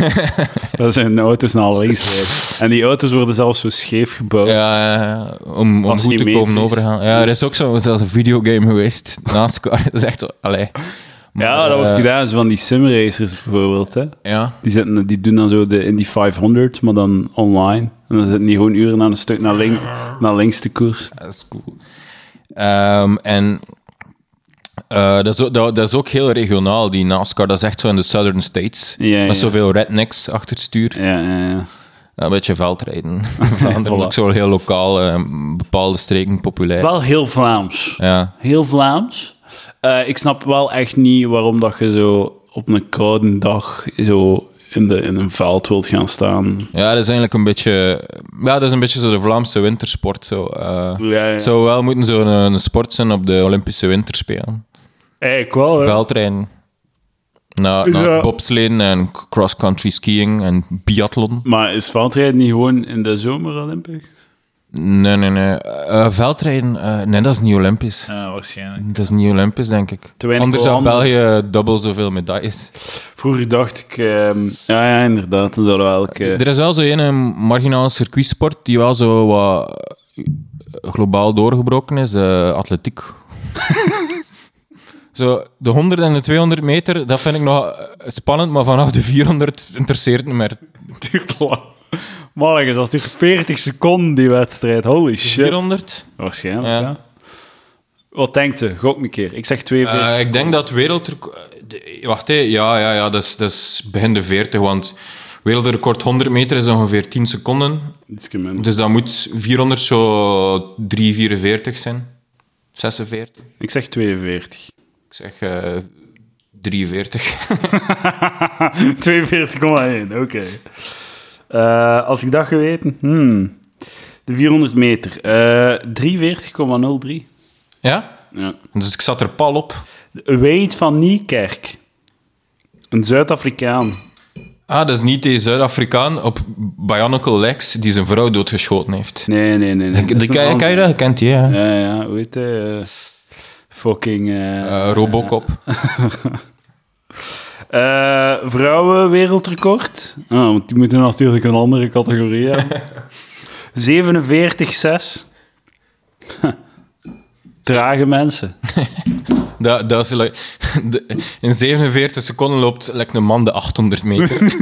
dat zijn auto's naar links rijden. En die auto's worden zelfs zo scheef gebouwd. Ja, om, om goed te komen overgaan. Ja, er is ook zo, zelfs een videogame geweest, NASCAR. Dat is echt zo... Allee. Maar, Ja, dat wordt eh, gedaan. Zo van die simracers bijvoorbeeld. Hè. Ja. Die, zitten, die doen dan zo de Indy 500, maar dan online. En dan zitten die gewoon uren aan een stuk naar, link, naar links te koers. Dat is cool. Ehm, en eh, dat, is ook, dat, dat is ook heel regionaal, die NASCAR. Dat is echt zo in de Southern States. Ja, ja. Met zoveel rednecks achter het stuur. Ja, ja, ja. Ja, een beetje veldrijden. Vlaanderen ook zo heel lokaal, eh, bepaalde streken populair. Wel heel Vlaams. Ja. Heel Vlaams. Eh, ik snap wel echt niet waarom dat je zo op een koude dag zo in, de, in een veld wilt gaan staan. ja, dat is eigenlijk een beetje... Ja, dat is een beetje zo de Vlaamse wintersport. Zo. eh. Ja, ja. Het zou wel moeten zo'n een, een sport zijn op de Olympische Winterspelen. Eigenlijk wel, hè. Veldrijden. Dat- bobsleeën en cross-country skiing en biathlon. Maar is veldrijden niet gewoon in de zomer Olympisch? Nee, nee, nee. Eh, veldrijden, eh, nee, dat is niet Olympisch. Ja, waarschijnlijk. Dat is niet Olympisch, denk ik. Anders had. België dubbel zoveel medailles. Vroeger dacht ik... ehm, ja, ja, inderdaad. Dan we elke... Er is wel zo een marginale circuitsport die wel zo wat eh, globaal doorgebroken is, eh, atletiek. zo, de 100 en de 200 meter, dat vind ik nog eh, spannend, maar vanaf de 400 interesseert het me meer. duurt lang. Mannetjes, dat duurt 40 seconden, die wedstrijd. Holy shit. 400? Waarschijnlijk, Ja. ja. Wat denkt ze? Gok een keer. Ik zeg 42 Eh, ik denk dat wereldrecord... Wacht, hé. ja, ja, ja, dat is, dat is begin de 40, want wereldrecord 100 meter is ongeveer 10 seconden. Dus dat moet 400 zo 3,44 zijn. 46. Ik zeg 42. Ik zeg eh 43. 42,1, oké. Eh, als ik dat geweten... Hmm. De 400 meter. Eh 43,03. ja? Ja. Dus ik zat er pal op. Wade van Niekerk. Een Zuid-Afrikaan. Ah, dat is niet die Zuid-Afrikaan op Bionicle Legs die zijn vrouw doodgeschoten heeft. Nee, nee, nee. nee. Die, ken, ken je dat? Kent die, hè? Ja, ja, hoe heet hij? Eh, fucking... Robocop. eh, vrouwen wereldrecord. Ah, want die moeten natuurlijk een andere categorie hebben. 47,6. Trage mensen. Dat, dat is, like- de- in 47 seconden loopt like een man de 800 meter.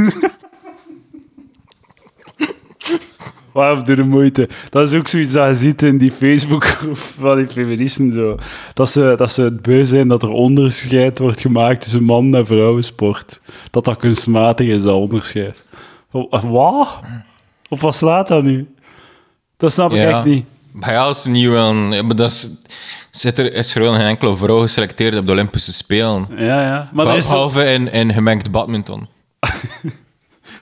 Waarom doe de moeite? Dat is ook zoiets dat je ziet in die Facebookgroep van die feministen. Zo. Dat, ze, dat ze het beu zijn dat er onderscheid wordt gemaakt tussen man- en vrouwensport. Dat dat kunstmatig is, dat onderscheid. Wat? Of wat slaat dat nu? Dat snap ik Ja. echt niet. Maar ja, als ja, maar dat is, zit er, is wel geen enkele vrouw geselecteerd op de Olympische Spelen. Ja, ja. Maar is zo... Behalve in, in gemengd badminton.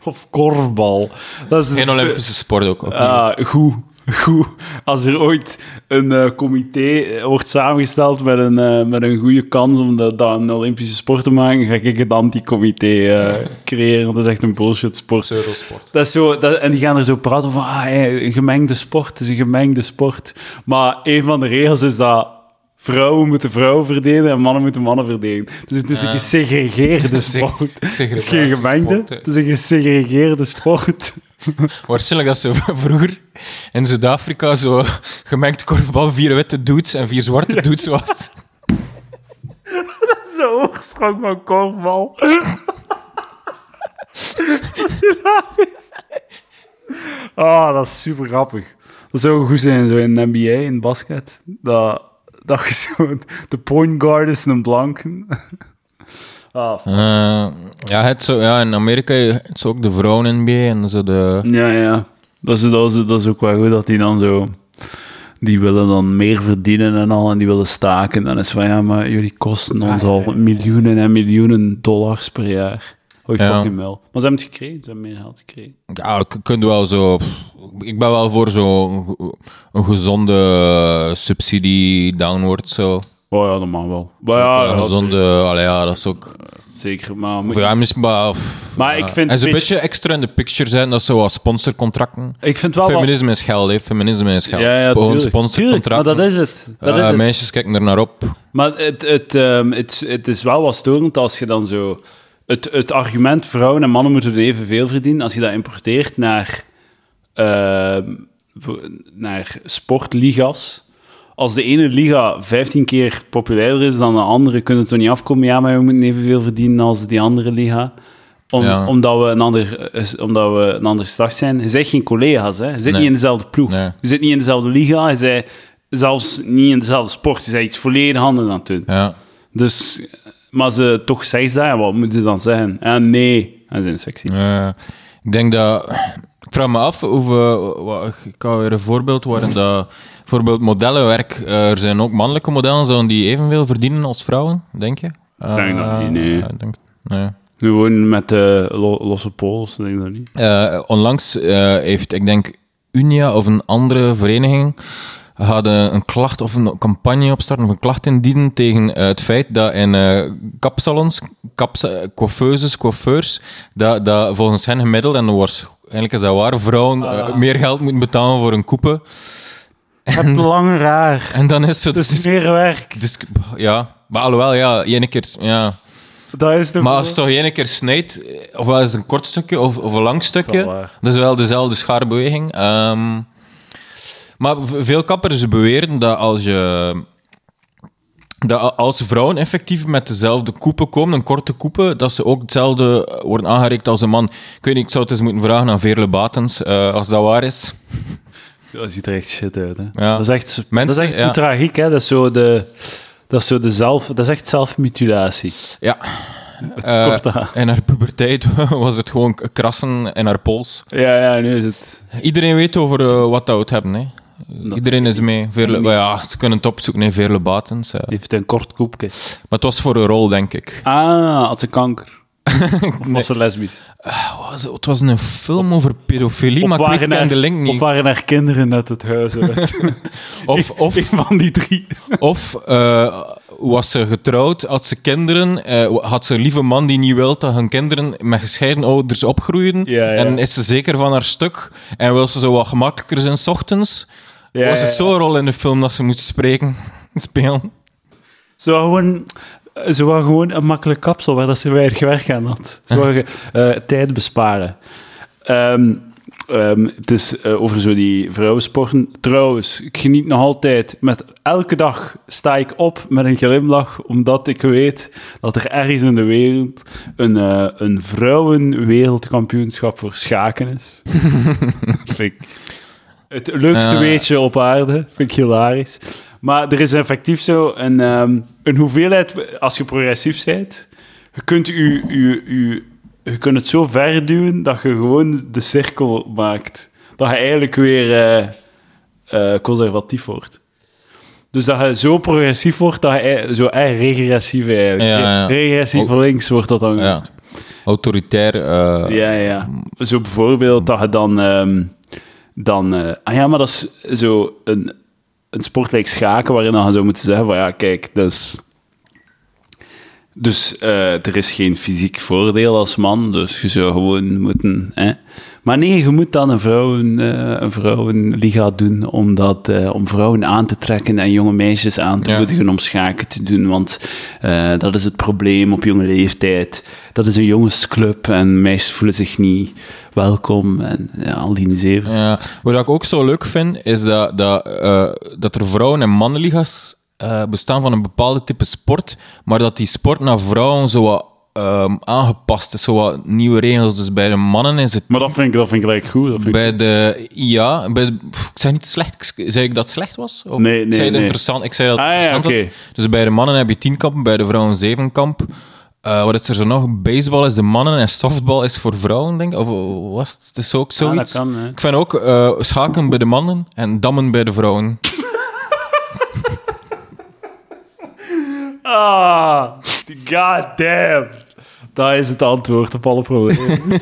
Of korfbal. Dat is Geen Olympische sport ook. Ah, goed. Goed. Als er ooit een eh, comité eh, wordt samengesteld met een, eh, met een goede kans om dat, dat een Olympische sport te maken, ga ik het anti-comité creëren. Dat is echt een bullshit sport. Pseudosport. Dat is zo, dat, en die gaan er zo praten van, ah, hey, een gemengde sport, is een gemengde sport. Maar een van de regels is dat vrouwen moeten vrouwen verdedigen en mannen moeten mannen verdedigen. Dus het is een gesegregeerde sport. Het is geen gemengde, het is een gesegregeerde sport. Waarschijnlijk dat ze vroeger in Zuid-Afrika zo gemengd korfbal, vier witte dudes en vier zwarte dudes was. Zo oorsprong van korfbal. Ah, dat is super grappig. Dat zou goed zijn zo in de NBA, in basket. Dat, dat je zo... De point guard is een blank. ah, Eh, ja, het zo, ja, in Amerika het is ook de vrouwen NBA en zo de... ja, ja. Dat is, dat, is, dat is ook wel goed dat die dan zo... Die willen dan meer verdienen en al, en die willen staken. En dan is van, ja, maar jullie kosten ons al miljoenen en miljoenen dollars per jaar. Oh, Ja. fucking wel. Maar ze hebben het gekregen, ze hebben meer geld gekregen. Ja, je kunt wel zo... Ik ben wel voor zo'n een gezonde subsidie downward zo. Oh ja, dat mag wel. Maar ja, een ja, gezonde... Allee, ja, dat is ook... zeker. Maar, moet- Of ja, misschien maar... of- Maar ja. ik vind En ze een beetje- extra in de picture zijn, dat is zo wat sponsorcontracten. ik vind wel Feminisme is geld, hè. Feminisme is geld. Ja, ja, Gewoon. Tuurlijk, maar sponsorcontracten. dat is het. Dat is Eh, het. meisjes kijken er naar op. Maar het, het, ehm, het, het is wel wat storend als je dan zo... Het, het argument vrouwen en mannen moeten evenveel verdienen, als je dat importeert naar, naar sportligas. Als de ene liga 15 keer populairder is dan de andere, kunnen het er niet afkomen. Ja, maar we moeten evenveel verdienen als die andere liga. Om, Ja. omdat, we een ander, eh, omdat we een andere stad zijn. Je zegt geen collega's, hè. je zit Nee. niet in dezelfde ploeg. Nee. Je zit niet in dezelfde liga, je zit zelfs niet in dezelfde sport. Je zit iets volledig anders aan het doen. Ja. Dus, maar ze toch zeggen ze dat, en wat moeten ze dan zeggen? Ja, nee, ze zijn sexy. Eh, ik denk dat... Ik vraag me af eh, ik kan weer een voorbeeld waarin dat... Bijvoorbeeld modellenwerk. eh, er zijn ook mannelijke modellen, zouden die evenveel verdienen als vrouwen, denk je? denk dat niet, nee. Eh, ik denk, nee. Gewoon met lo- losse pols, denk ik dat niet. Eh, onlangs eh, heeft, ik denk, Unia of een andere vereniging hadden een klacht of een campagne opstarten of een klacht indienen tegen eh, het feit dat in eh kapsalons, kapsa- coiffeuses, coiffeurs, dat, dat volgens hen gemiddeld, en waarschijnlijk is dat waar, vrouwen eh, meer geld moeten betalen voor een koepe. Het lange raar. En dan is het... Dis- meer werk. dis- ja, maar alhoewel, ja, ene keer... Ja. Dat is Maar als het toch ene keer snijdt, eh, ofwel is het een kort stukje of, of een lang stukje, Dat is wel waar. dat is wel dezelfde schaarbeweging. Ehm, maar veel kappers beweren dat als je... Dat als vrouwen effectief met dezelfde koepen komen, een korte koepen, dat ze ook hetzelfde eh, worden aangereikt als een man. Ik weet niet, ik zou het eens moeten vragen aan Veerle Batens, eh, als dat waar is. Dat ziet er echt shit uit, hè. Ja. Dat is echt, Mensen, dat is echt ja. tragiek, hè. Dat is zo de... Dat is zo de zelf... Dat is echt zelfmutilatie. Ja. Aan. in haar puberteit was het gewoon krassen in haar pols. Ja, ja, nu is het... Iedereen weet over wat dat moet hebben. Hè. Iedereen is mee. Veerle, ja, ze kunnen het opzoeken. Nee, Veerle Batens. eh. Die heeft een kort koepje. Maar het was voor een rol, denk ik. Ah, had ze kanker. Of was ze lesbisch? Was- Het was een film over pedofilie, maar ik niet de link Of niet. waren er kinderen uit het huis uit? Of, of, Een van die drie. of eh, was ze getrouwd, had ze kinderen, eh, had ze een lieve man die niet wil dat hun kinderen met gescheiden ouders opgroeien. Ja, ja. En is ze zeker van haar stuk en wil ze zo wat gemakkelijker zijn 's ochtends. Ja, was het zo'n rol in de film dat ze moest spreken, spelen? Ze wou gewoon, ze wou gewoon een makkelijk kapsel waar dat ze weinig werk aan had. Ze wou eh, tijd besparen. Ehm, ehm, het is eh, over zo die vrouwensporten. Trouwens, ik geniet nog altijd. Met elke dag sta ik op met een glimlach, omdat ik weet dat er ergens in de wereld een, eh een vrouwenwereldkampioenschap voor schaken is. vind ik het leukste weetje op aarde. Vind ik hilarisch. Maar er is effectief zo een, ehm, een hoeveelheid, als je progressief bent, je kunt, u, u, u, je kunt het zo ver duwen dat je gewoon de cirkel maakt. Dat je eigenlijk weer eh, eh, conservatief wordt. Dus dat je zo progressief wordt, dat je ei- zo eh, regressief eigenlijk. Ja, ja. Regressief links wordt dat dan Ja. autoritair. eh, Ja, ja. Zo bijvoorbeeld dat je dan... ehm, dan eh, ah ja, maar dat is zo een, een sport schaken waarin dan zou moeten zeggen van ja, kijk. Dus eh, er is geen fysiek voordeel als man, dus je zou gewoon moeten... Hè? Maar nee, je moet dan een, vrouwen, eh, een vrouwenliga doen omdat, eh, om vrouwen aan te trekken en jonge meisjes aan te Ja. moedigen om schaken te doen. Want eh, dat is het probleem op jonge leeftijd. Dat is een jongensclub en meisjes voelen zich niet welkom en ja, al die zeven. Ja, wat ik ook zo leuk vind, is dat, dat, dat er vrouwen- en mannenliga's bestaan van een bepaalde type sport, maar dat die sport naar vrouwen zo ehm, aangepast is, zo wat nieuwe regels. Dus bij de mannen is het Maar dat vind ik, dat vind ik gelijk goed. Dat vind ik bij de ja, bij de, pff, ik zei niet slecht, zei ik dat het slecht was? Of, Nee, nee, ik zei het nee. interessant, ik zei dat het Ah, ja. Dus bij de mannen heb je tien kampen, bij de vrouwen zeven kamp. Eh, wat is er zo nog? Baseball is de mannen en softball is voor vrouwen, denk ik. Of was het? Het is ook Ah, zoiets. dat kan, hè. Ik vind ook eh, schaken bij de mannen en dammen bij de vrouwen. Ah, god damn. Dat is het antwoord op alle problemen.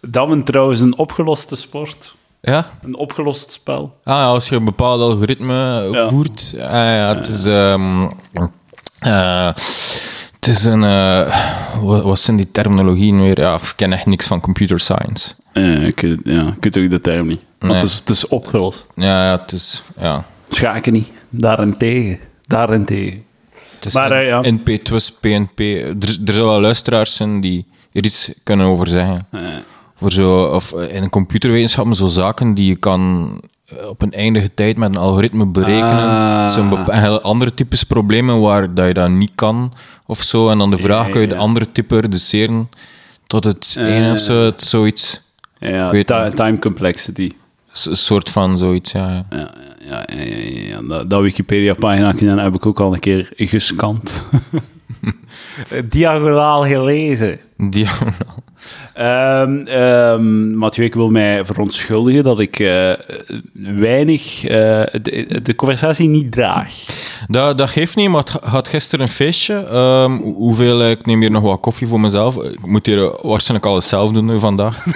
Dammen trouwens een opgeloste sport. Ja? Een opgelost spel. Ah, ja, als je een bepaald algoritme Ja. voert. Ah, ja, het is... eh, het is een... eh, wat, wat zijn die terminologieën weer? Ja, ik ken echt niks van computer science. Eh, ik, ja, ik weet ook de term niet. Maar Nee. het, is, het is opgelost. Ja, ja het is... Ja. Schaken niet. Daarentegen. Daarentegen. Is Maar, eh, ja. NP, PNP. Er, er zullen wel luisteraars zijn die er iets kunnen over zeggen. Eh, Voor zo, of eh, in computerwetenschappen zo zaken die je kan op een eindige tijd met een algoritme berekenen. Ah. Zo'n andere types problemen waar dat je dat niet kan of zo. En dan de vraag, Ja, kun je de ja. andere type reduceren tot het Eh. ene of zo, het, zoiets. ja, time complexity. Een soort van zoiets, ja. ja. Ja, ja, ja, ja, ja, ja. Dat, dat Wikipedia-pagina heb ik ook al een keer gescand. Diagonaal gelezen. Diagonaal. Ehm ehm, Mathieu, ik wil mij verontschuldigen dat ik eh, weinig eh, de, de conversatie niet draag. Dat, dat geeft niet, maar het had gisteren een feestje. Ehm, hoe- hoeveel, eh, ik neem hier nog wat koffie voor mezelf. Ik moet hier waarschijnlijk alles zelf doen nu vandaag.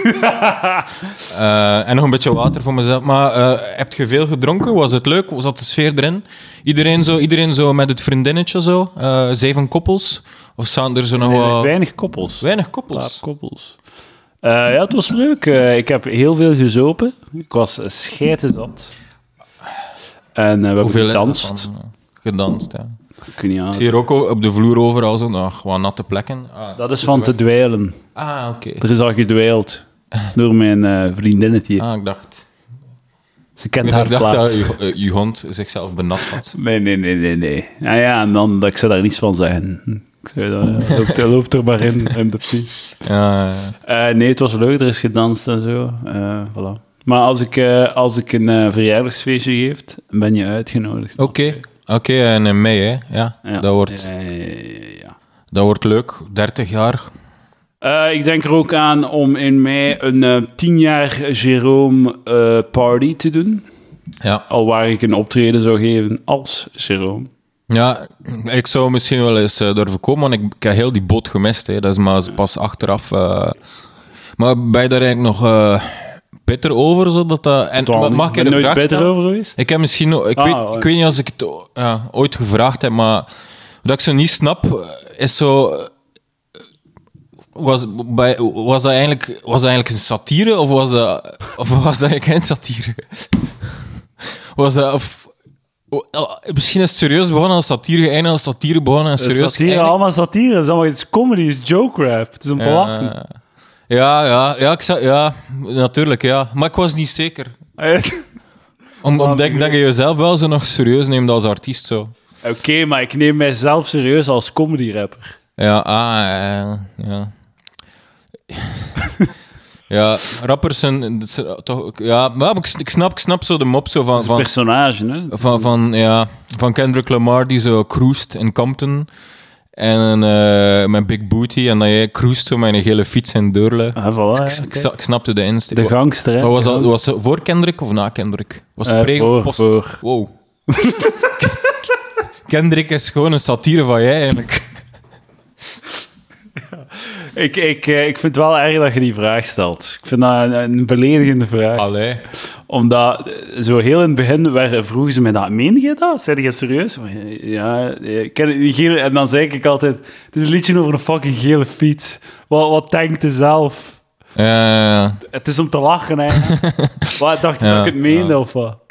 En nog een beetje water voor mezelf. Maar heb je veel gedronken? Was het leuk? Was dat de sfeer erin? Iedereen zo, iedereen zo met het vriendinnetje zo? Zeven koppels? Of staan er zo nog Weinig, wat... weinig koppels. Weinig koppels? koppels. Eh, ja, het was leuk. Eh, ik heb heel veel gezopen. Ik was scheitenzat. En eh, we hebben Hoeveel gedanst. dan? Gedanst, ja. Ik niet. Ik zie hier ook op de vloer overal zo nog wat natte plekken. Ah, Dat is van te dweilen. ah oké. Er is al gedwijld door mijn vriendinnetje. Ah, ik dacht... Ze kent Ik haar dacht plaats. dat hond zichzelf benat had. Nee, nee, nee, nee, nee. Ja, ja, en dan dat ik zou daar niets van zeggen. Ik zei, eh, loop, er- loop er maar in, de. Ja, ja. Eh, nee, het was leuk, er is gedanst en zo. Eh, voilà. Maar als ik, als ik een verjaardagsfeestje geef, ben je uitgenodigd. Oké, oké, en in mei, hè? Ja, Ja. dat, wordt, Ja, dat wordt leuk. 30 jaar. Ik denk er ook aan om in mei een eh 10 jaar Jerome party te doen. Ja. Al waar ik een optreden zou geven als Jerome. Ja, ik zou misschien wel eens eh, durven komen, want ik, ik heb heel die boot gemist. Hè. Dat is maar pas achteraf. eh. maar ben je daar eigenlijk nog eh bitter over? Zodat dat, en, Totaal mag ik een nooit stellen? over geweest. Ik heb misschien... Ik, Ah, weet, oh, ik weet niet als ik het ooit gevraagd heb, maar wat ik zo niet snap, is zo... Was, bij, was, dat eigenlijk, was dat eigenlijk een satire of was dat, of was dat eigenlijk geen satire? Was dat... Of, misschien is het serieus begonnen als satire, geëindigd als satire begonnen en serieus satire, geëindigd. allemaal satire. Het is, allemaal, het is comedy, het is joke rap. Het is om te lachen. Ja, ja, ja, ik zou, ja, natuurlijk, ja. Maar ik was niet zeker. Om, Maar omdat ik dat je jezelf wel zo nog serieus neemt als artiest, zo. Oké, maar ik neem mijzelf serieus als comedy rapper. Ja, ah, ja. Ja, ja rappers zijn... dat zijn Toch, ja, maar ik, ik, snap, ik snap zo de mop zo van... Een van personage, hè? van, van, ja, van Kendrick Lamar die zo cruist in Compton. En eh met Big Booty. En dan jij cruist zo met een gele fiets in Deurle. Ah, voilà, ik, snapte de insteek. De gangster, hè? Maar was dat was dat voor Kendrick of na Kendrick? Was het Eh, pre- voor, post- voor. Wow. Kendrick is gewoon een satire van jij, eigenlijk. Ik, ik, eh, ik vind het wel erg dat je die vraag stelt. Ik vind dat een, een beledigende vraag. Allee. Omdat eh, zo heel in het begin werden, vroegen ze mij dat. Meen je dat? Zei je serieus? Maar, Ja, ik ken die gele, en dan zei ik altijd: Het is een liedje over een fucking gele fiets. Wat, wat denkt je zelf? Ja, ja, ja. Het is om te lachen, hè? wat dacht je dat ik het meende of wat?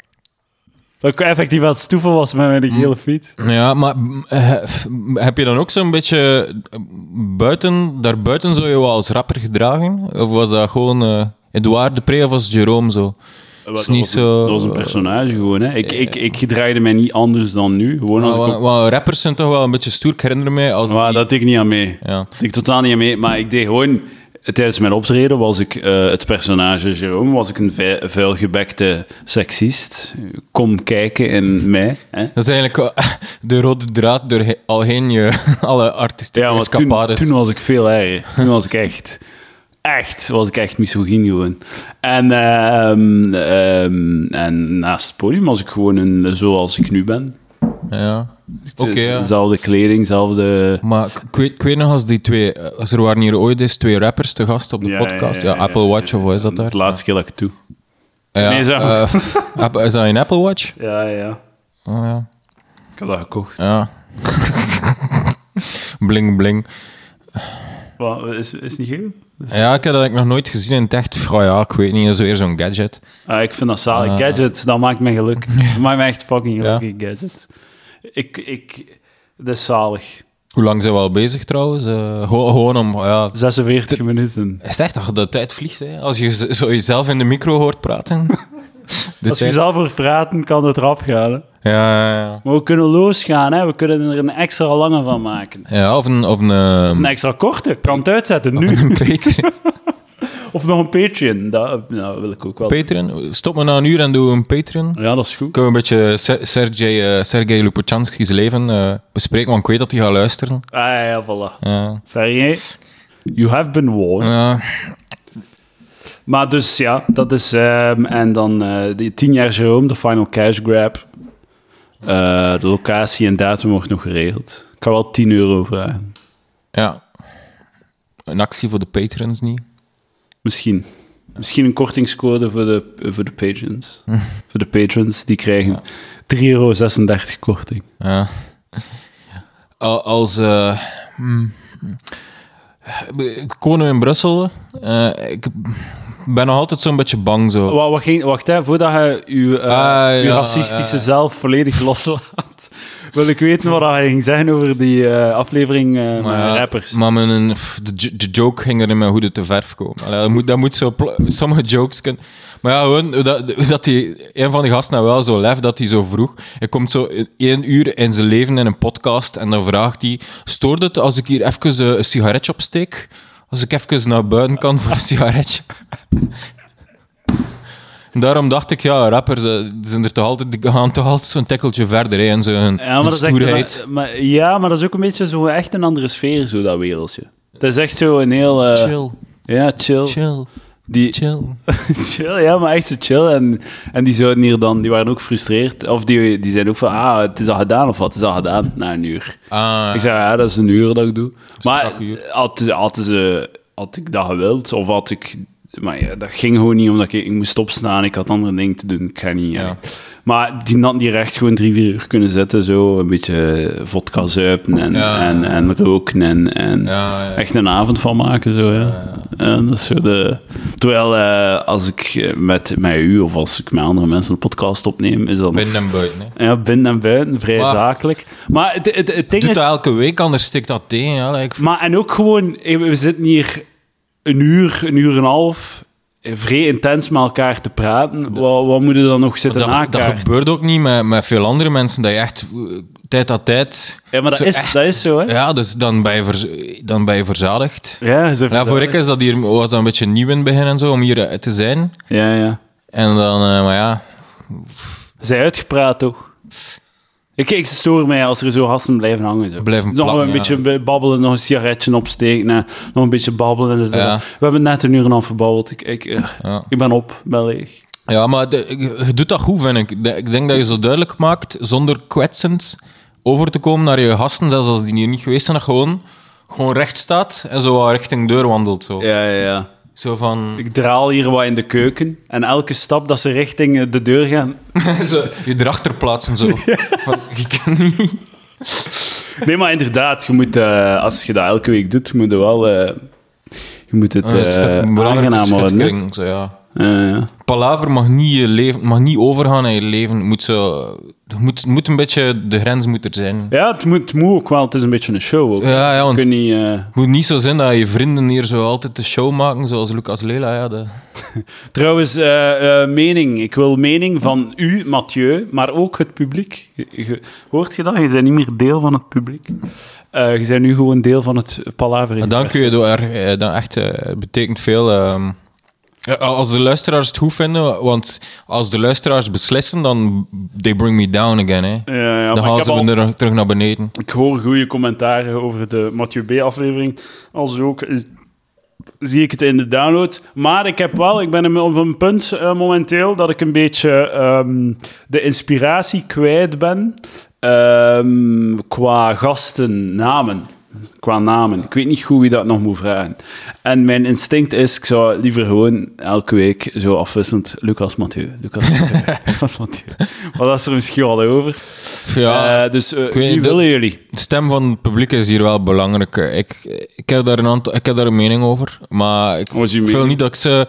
Dat ik effectief aan het stoeven was met mijn gele fiets. Ja, maar eh, heb je dan ook zo'n beetje eh, buiten, daarbuiten zou je wel als rapper gedragen? Of was dat gewoon eh Edouard de Pre of was Jerome zo? Dat was, niet een- zo- dat was een personage gewoon, hè? Ik, ik, ik gedraaide mij niet anders dan nu. Gewoon als Maar, ik op- rappers zijn toch wel een beetje stoer. Ik herinner me als... Maar die- dat deed ik niet aan mee. Ja. Dat deed ik totaal niet aan mee. Maar ik deed gewoon... Tijdens mijn optreden was ik eh, het personage Jerome. Was ik een vu- vuilgebekte seksist. Kom kijken in mij. Hè? Dat is eigenlijk eh, de rode draad door al heen je alle artistieke Ja, maar toen, was ik veel erger. Toen was ik echt... Echt, was ik echt misogyn gewoon. En, ehm, ehm, en naast het podium was ik gewoon een, zoals ik nu ben. Ja. Oké, ja. Dezelfde kleding, dezelfde... Maar ik- weet, ik weet nog als die twee... eh, Als er waren hier ooit eens twee rappers te gast op de Ja, podcast. Ja, ja, ja, Apple ja, Watch of wat is dat daar? De laatste keer dat ik het doe. Ja, Nee, zo. eh, is dat een Apple Watch? Ja, ja. Oh, ja. Ik heb dat gekocht. Ja. bling, bling. Wat, is, is het niet geel? Ja, ik heb dat nog nooit gezien in het echt. Ja, ik weet niet, zo weer zo'n gadget. Ah, ik vind dat zalig. Ah. Gadgets, dat maakt me gelukkig. Dat maakt me echt fucking Ja. gelukkig, gadgets. Ik, ik, dat is zalig. Hoe lang zijn we al bezig trouwens? Eh, gewoon, gewoon om... Ja, 46 minuten. is echt dat de tijd vliegt, hè? Als je zo jezelf in de micro hoort praten. De Als je tijd- zelf voor praten, kan het eraf gaan. Hè? Ja, ja, ja. Maar we kunnen losgaan, hè? we kunnen er een extra lange van maken. Ja, of een... Of een, ehm, Een extra korte, kan het uitzetten nu. een. Of nog een Patreon, dat nou, wil ik ook wel. Patreon. Stop me na een uur en doe een Patreon. Ja, dat is goed. Kunnen we een beetje Ser- Sergej, eh, Sergej Lupochanski's leven eh, bespreken, want ik weet dat hij gaat luisteren. Ah ja, voilà. Ja. Sergej, you have been warned. Ja. Maar dus ja, dat is. ehm, en dan eh die 10 jaar Jerome, de final cash grab. De locatie en datum wordt nog geregeld. Ik kan wel 10 euro vragen. ja. Een actie voor de patrons niet. Misschien. Misschien een kortingscode voor de, voor de patrons. voor de patrons, die krijgen 3,36 euro korting. Ja. Al- Als... eh hmm, ik woon nu in Brussel. Eh, ik ben nog altijd zo'n beetje bang zo. Ging, wacht, hè, voordat je je, Ah, ja, racistische ja. zelf volledig loslaat, wil ik weten wat hij ging zeggen over die eh, aflevering eh, met ja, rappers. Maar mijn, pff, de, de joke ging er in mijn hoede te verf komen. Allee, dat, moet, dat moet zo... Sommige jokes kunnen... Maar ja, gewoon, dat, dat die, een van die gasten nou wel zo lef dat hij zo vroeg. Hij komt zo één uur in zijn leven in een podcast en dan vraagt hij... Stoort het als ik hier even eh, een sigaretje opsteek? Als ik even naar buiten kan voor een sigaretje? Daarom dacht ik, ja, rappers eh, die zijn er toch altijd, die gaan toch altijd zo'n tikkeltje verder hè, en zo'n Ja, maar hun dat is echt, stoerheid. maar, maar- ja, maar dat is ook een beetje zo echt een andere sfeer, zo dat wereldje. Dat is echt zo een heel... eh, Chill, Ja, chill. chill, Die, chill. chill, ja, maar echt zo chill. En, en die zouden hier dan, die waren ook gefrustreerd. Of die, die zeiden ook van, ah, het is al gedaan of wat? Het is al gedaan na een uur. Ah, Ik zei, ja, dat is een uur dat ik doe. Maar uur. had, had, ze, had ik dat gewild, of had ik... Maar ja, dat ging gewoon niet, omdat ik, ik moest opstaan. Ik had andere dingen te doen. Ik ga niet... Ja. Maar die had hier echt gewoon drie, vier uur kunnen zitten. Zo een beetje vodka zuipen en, Ja. en, en roken en, echt een avond van maken. Zo, ja. En dat is zo de... Terwijl eh, als ik eh, met, met u of als ik met andere mensen een podcast opneem, is dat Binnen en buiten. Hè. ja, binnen en buiten, vrij Maar- zakelijk. Maar het, het, het ding is... dat elke week, anders stikt dat tegen. Ja, like, Maar en ook gewoon, eh, we zitten hier een uur, een uur en een half, eh, vrij intens met elkaar te praten. Wat, wat moet dan nog zitten dat, dat gebeurt ook niet met, met veel andere mensen, dat je echt eh, tijd aan tijd... Ja, maar dat is, echt- dat is zo, hè? Ja, dus dan ben je, vers- dan ben je verzadigd. Ja, voor ik is dat hier, was dat een beetje nieuw in het begin en zo, om hier eh, te zijn. Ja, ja. En dan, maar ja... Zij uitgepraat, toch? Ik, ik stoor mij als er zo gasten blijven hangen. Zo. Blijven nog plakken, een ja. beetje be- babbelen, nog een sigaretje opsteken, nee, nog een beetje babbelen. en zo. Ja. We hebben net een uur en een half verbabbeld. Ik, ik, eh, Ja. ik ben op, ben leeg. Ja, maar de- je doet dat goed, vind ik. De- Ik denk dat je zo duidelijk maakt, zonder kwetsend over te komen naar je gasten, zelfs als die hier niet geweest zijn, dat gewoon, gewoon recht staat en zo richting deur wandelt. Zo, Ja, ja, ja. Zo van... Ik draal hier wat in de keuken. En elke stap dat ze richting eh, de deur gaan... zo, je erachter plaatsen zo. Van, je kan niet... Nee, maar inderdaad, je moet, eh, als je dat elke week doet, moet je wel... eh, je moet het belangrijke aangenaam schutkring, zo, ja. Palaver mag niet, je leven, mag niet overgaan in je leven. Het moet, zo, het moet, het moet een beetje... De grens moet er zijn. Ja, het moet, het moet ook wel. Het is een beetje een show ook. Ja, ja, Je want kunt niet... eh, het moet niet zo zijn dat je vrienden hier zo altijd de show maken, zoals Lucas Lela. Ja, de... Trouwens, eh, eh, mening. Ik wil mening van u, Mathieu, maar ook het publiek. Je- je- hoort je dat? Je bent niet meer deel van het publiek. Eh, je bent nu gewoon deel van het Palaver. En dank u, door, dat echt, eh, het betekent veel. ehm. Ja, als de luisteraars het goed vinden, want als de luisteraars beslissen, dan they bring me down again. Hè. Ja, ja, dan ik, ze me al- er terug naar beneden. ik hoor goede commentaren over de Mathieu B-aflevering. Als ook eh, zie ik het in de download. Maar ik heb wel, ik ben op een punt eh, momenteel dat ik een beetje ehm, de inspiratie kwijt ben ehm, qua gastennamen. Qua namen. Ik weet niet goed wie dat nog moet vragen. En mijn instinct is, ik zou liever gewoon elke week zo afwisselend Lucas Mathieu, Lucas Mathieu, Lucas Mathieu. Maar dat is er misschien wel over. Ja, Eh, dus eh, weet wie willen jullie? de stem van het publiek is hier wel belangrijk. Ik, ik, heb daar een aantal, ik heb daar een mening over, maar ik Wat wil niet dat ik ze...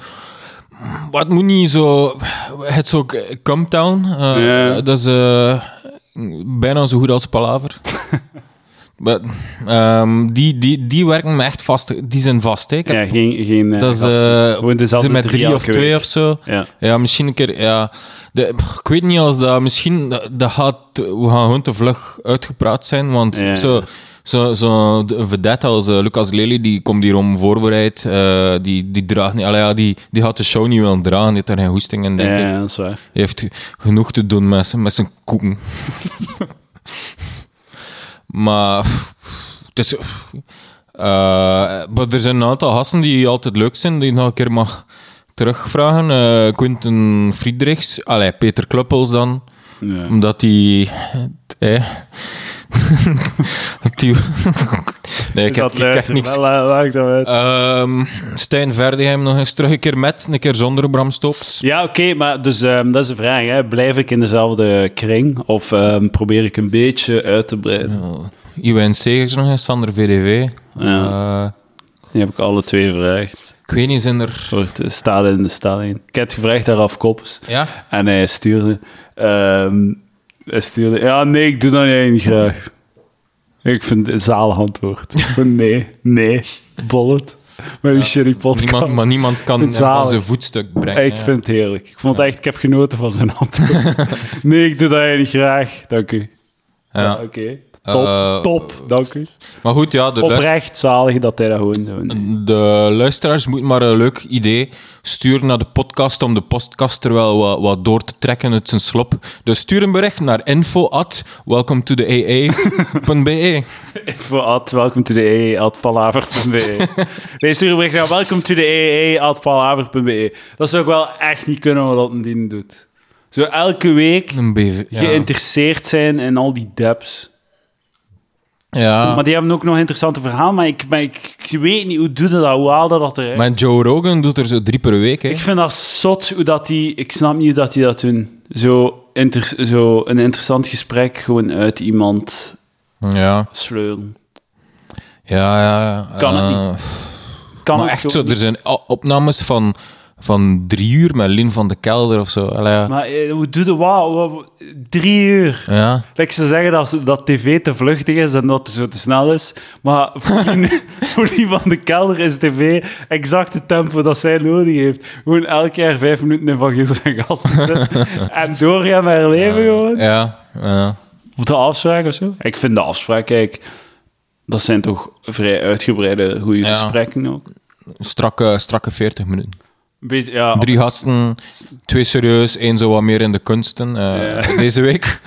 Het moet niet zo... Het is ook Come Town. eh. Dat is bijna zo goed als Palaver. Ehm, die, die, die werken me echt vast. Die zijn vast. Hè. Ik heb- Ja, geen, geen eh, dat is eh, Gewoon dezelfde met drie of twee week. of zo. Ja. Ja, misschien een keer. Ja, de, ik weet niet als dat misschien. Dat, gaat, we gaan gewoon te vlug uitgepraat zijn. Want Ja. zo. Zo, zo een vedette als eh, Lucas Lely, die komt hier om voorbereid. die, die, draagt niet, allee, ja, die, die gaat de show niet willen dragen. Die heeft daar geen hoesting in, denk Ja, ik. ja, dat is waar. Hij heeft genoeg te doen met, zijn- met zijn koeken. maar... Het is... eh, maar er zijn een aantal gasten die altijd leuk zijn, die ik nog een keer mag terugvragen. Eh Quinten Friedrichs, allee, Peter Kluppels dan. Ja. Omdat die... Eh, nee, ik heb, ik heb niks... Wel. Ehm Stijn Verdigheim nog eens terug een keer met, een keer zonder Bram Stops. Ja, oké, maar dus ehm, dat is de vraag. Hè. Blijf ik in dezelfde kring of ehm, probeer ik een beetje uit te breiden? Iwijn Segers nog eens, Sander VDV. Ja. Eh, Die heb ik alle twee gevraagd. ik weet niet, zijn er... Eh, stalen in de stelling. Ik heb het gevraagd aan Raf Koppes. Ja? En hij stuurde... hij stuurde... Ja, nee, ik doe dat niet graag. Ik vind het een zalig antwoord. Nee, nee, bollet. Uw shitty podcast. Niemand, maar niemand kan hem van zijn voetstuk brengen. Ik ja. vind het heerlijk. Ik vond echt... Ik heb genoten van zijn antwoord. nee, ik doe dat eigenlijk niet graag. Dank u. Ja, Ja. oké. Top, Eh, top. Dank u. Maar goed, ja, de, luister- Oprecht zalig dat hij dat gewoon doet. de luisteraars moeten maar een leuk idee sturen naar de podcast om de podcast er wel wat, wat door te trekken uit zijn slop. Dus stuur een bericht naar info at welcome to the AA.be. Info at welcome to the AA at palaver.be. Nee, stuur een bericht naar welcome to the AA at palaver.be. Dat zou ik wel echt niet kunnen wat een dien doet. Zo elke week Een BV. Ja. geïnteresseerd zijn in al die depths. Ja. Maar die hebben ook nog interessante verhalen, maar ik, maar ik, ik weet niet, hoe doe je dat? Hoe haal je dat eruit? Maar Joe Rogan doet er zo drie per week. Hè. Ik vind dat zot hoe dat die... Ik snap niet hoe dat die dat doen. Zo, inter, zo een interessant gesprek gewoon uit iemand Ja, sleuren. ja, ja. Kan het eh, Kan maar het echt zo, niet. er zijn opnames van, van drie uur met Lin van de Kelder of zo. Allee, ja. Maar eh, hoe doe je wat? Drie uur. ja. Like ze zeggen dat, dat tv te vluchtig is en dat het zo te snel is. Maar voor die van de kelder is tv exact het tempo dat zij nodig heeft. Gewoon elk jaar vijf minuten in Van Giels en gasten. en doorgaan met haar leven gewoon. Ja, ja. Of de afspraak of zo. Ik vind de afspraak, kijk... Dat zijn toch vrij uitgebreide, goede Ja. gesprekken ook. Strakke, strakke 40 minuten. Een beetje, ja, Drie gasten, twee serieus, één zo wat meer in de kunsten. Eh. Deze week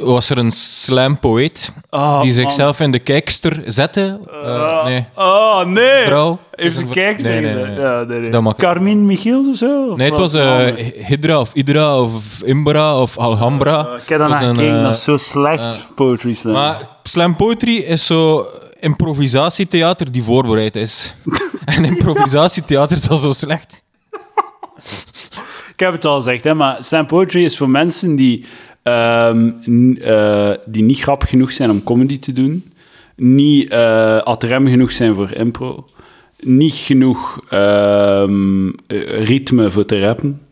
was er een slam-poëet Oh, die man. zichzelf in de kijkster zette. Eh, Ah, nee, Oh, nee! vrouw. Heeft ze Is een- kijkers nee, nee, nee. Ja, nee, nee. Dat mag- Carmine Michiels of zo? Of Nee, het was een eh? Hydra of Idra of Imbra of Alhambra. Ik heb was naar een, gekeken, eh, dat is zo slecht poetry slam. Maar slam poetry is zo... improvisatietheater die voorbereid is. en improvisatietheater is al zo slecht. Ik heb het al gezegd, hè, maar slam poetry is voor mensen die, ehm, eh, die niet grappig genoeg zijn om comedy te doen, niet eh ad rem genoeg zijn voor impro, niet genoeg ehm, eh, ritme voor te rappen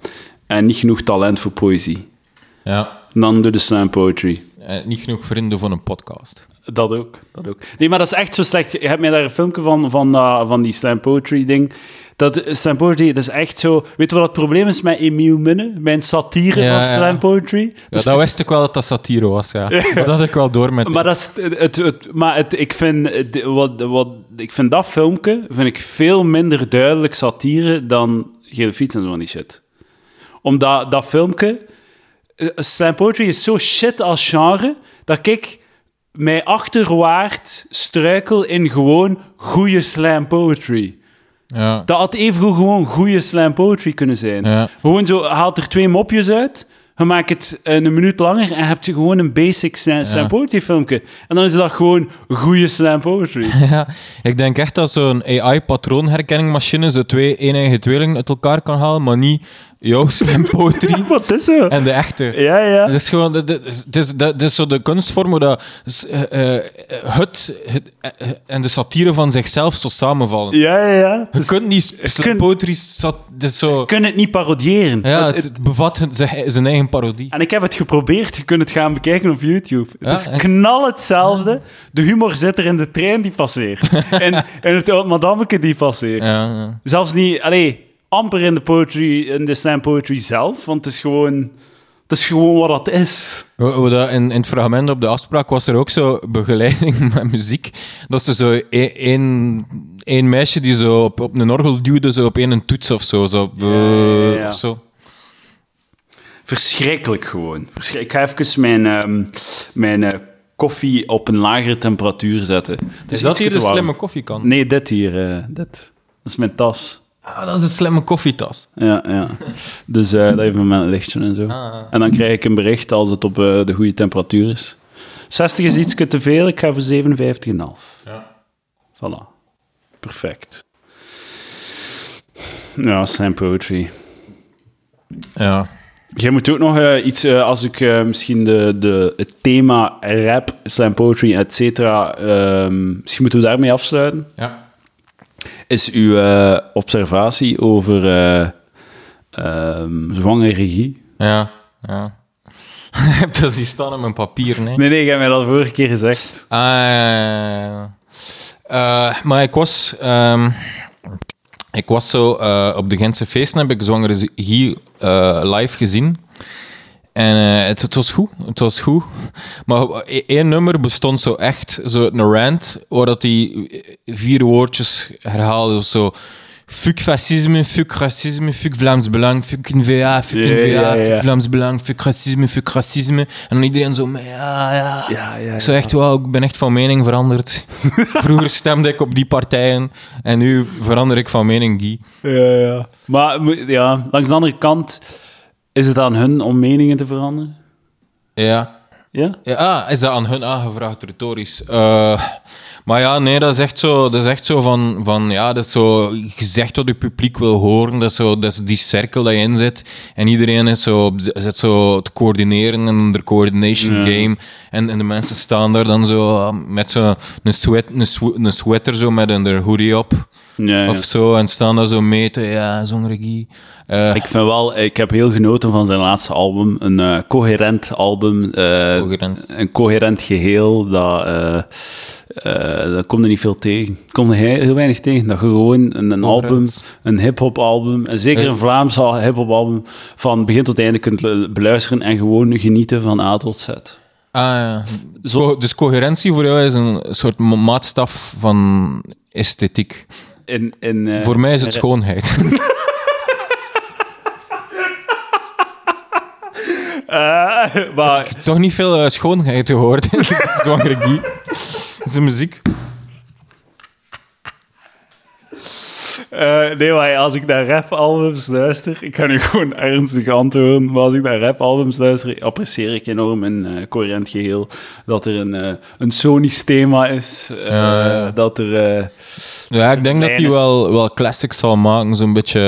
en niet genoeg talent voor poëzie. Ja. Dan doe de slam poetry. Eh, niet genoeg vrienden voor een podcast. Dat ook, dat ook. Nee, maar dat is echt zo slecht. Je hebt mij daar een filmpje van, van, dat- van die slam poetry ding. Dat slam poetry, dat is echt zo... Weet je wat het probleem is met Emiel Minne? Mijn satire Ja, van ja. slam poetry? Ja, Dus dat wist ik wel dat dat satire was, ja. Dat had ik wel door met... Maar, dat is het, het, het- maar het, ik, vind, het- wat, wat, ik vind dat filmpje vind ik veel minder duidelijk satire dan Gele Fiets en zo van die shit. Omdat dat filmpje... eh, Slam poetry is zo shit als genre, dat ik mij achterwaarts struikel in gewoon goede slam poetry. ja. Dat had evengoed gewoon goede slam poetry kunnen zijn. Ja. Gewoon zo, haalt er twee mopjes uit, je maakt het eh, een minuut langer en heb je gewoon een basic slam, poetry filmpje. En dan is dat gewoon goede slam poetry. Ja, ik denk echt dat zo'n AI-patroonherkenningmachine zo twee een-eigen tweelingen uit elkaar kan halen, maar niet jouw slam poetry Wat is zo? en de echte. Ja, ja. Het is gewoon, het is, dat het is zo de kunstvorm waar dat, eh, eh, het, het eh, en de satire van zichzelf zo samenvallen. Ja, ja, ja. Je Dus kunt niet slam kun- poetry, sat, het is zo, je kunt het niet parodiëren. ja, het, bevat zijn eigen parodie. en ik heb het geprobeerd, je kunt het gaan bekijken op YouTube. Ja, het is en- knal hetzelfde. De humor zit er in de trein die passeert. en, en het oud madammeke die passeert. Ja, ja. Zelfs niet, allee, amper in de poetry, in de slam poetry zelf, want het is gewoon, het is gewoon wat dat is. In, in het fragment op de afspraak was er ook zo begeleiding met muziek. Dat is zo e- één één meisje die zo op, op een orgel duwde, zo op één toets of zo. zo, ja, ja. of zo. Verschrikkelijk gewoon. Verschrik- Ik ga even mijn, ehm, mijn eh, koffie op een lagere temperatuur zetten. Is dat hier de warm. slimme koffiekan? Nee, dit hier. eh, dit. Dat is mijn tas. Ah, dat is de slimme koffietas. Ja, ja. Dus eh, dat even met een lichtje en zo. Ah. En dan krijg ik een bericht als het op eh, de goede temperatuur is. 60 is iets te veel, ik ga voor 57,5. Ja. Voilà. Perfect. Ja, slam poetry. Ja. Jij moet ook nog eh, iets, als ik eh, misschien de, de, het thema rap, slam poetry, et cetera, ehm, misschien moeten we daarmee afsluiten. ja. Is uw eh, observatie over zwangere regie? Ja. ja. Ik heb dat zien staan op mijn papier, nee. Nee, nee, ik heb mij dat vorige keer gezegd. Ah, ja, ja, ja. Eh, maar ik was... ehm, ik was zo... op de Gentse feesten heb ik Zwangere Regie live gezien. En eh, het, het was goed. Het was goed. Maar e- één nummer bestond zo echt, zo een rant, waar dat die vier woordjes herhaalde. of Zo... Fuck fascisme, fuck racisme, fuck Vlaams Belang, fuck NVA, fuck Ja, NVA, ja. fuck Vlaams Belang, fuck racisme, fuck racisme. En dan iedereen zo, maar ja, ja. Ja, ja, Ik, zou echt, wel, ik ben echt van mening veranderd. Vroeger stemde ik op die partijen en nu verander ik van mening die. Ja, ja. Maar ja, langs de andere kant is het aan hun om meningen te veranderen. Ja. Ja? ja ah, is dat aan hun aangevraagd, retorisch? Eh, maar ja, nee, dat is echt zo, dat is echt zo van, van, ja, dat is zo gezegd wat het publiek wil horen. Dat is, zo, dat is die cirkel dat je in zit. En iedereen is zo, zit zo te coördineren en de coordination Ja. game. En, en de mensen staan daar dan zo ah, met zo'n een, sweat, een, swe- een sweater zo met een hoodie op. Ja. Of zo, en staan daar zo mee te, ja, zo'n regie. Eh, Ik vind wel, ik heb heel genoten van zijn laatste album. Een eh, coherent album. eh, Coherent. Een coherent geheel. Dat, daar komt er niet veel tegen. Komt er heel, heel weinig tegen. Dat je gewoon een, een album, een hip-hop album, en zeker een Vlaams hip-hop album, van begin tot einde kunt lu- beluisteren en gewoon genieten van A tot Z. Ah, ja. Zo- dus coherentie voor jou is een soort ma- maatstaf van esthetiek. In, in, eh, voor mij is het schoonheid. Eh, maar Toch niet veel eh, schoonheid gehoord zwangere Guy. Zijn muziek. Eh, nee, maar als ik naar rap-albums luister, ik ga nu gewoon ernstig antwoorden, maar als ik naar rap-albums luister, apprecieer ik enorm in eh coherent geheel dat er een, eh, een sonisch thema is, Ja. dat er... Ja, ik denk dat hij wel, wel classics zal maken. Zo'n beetje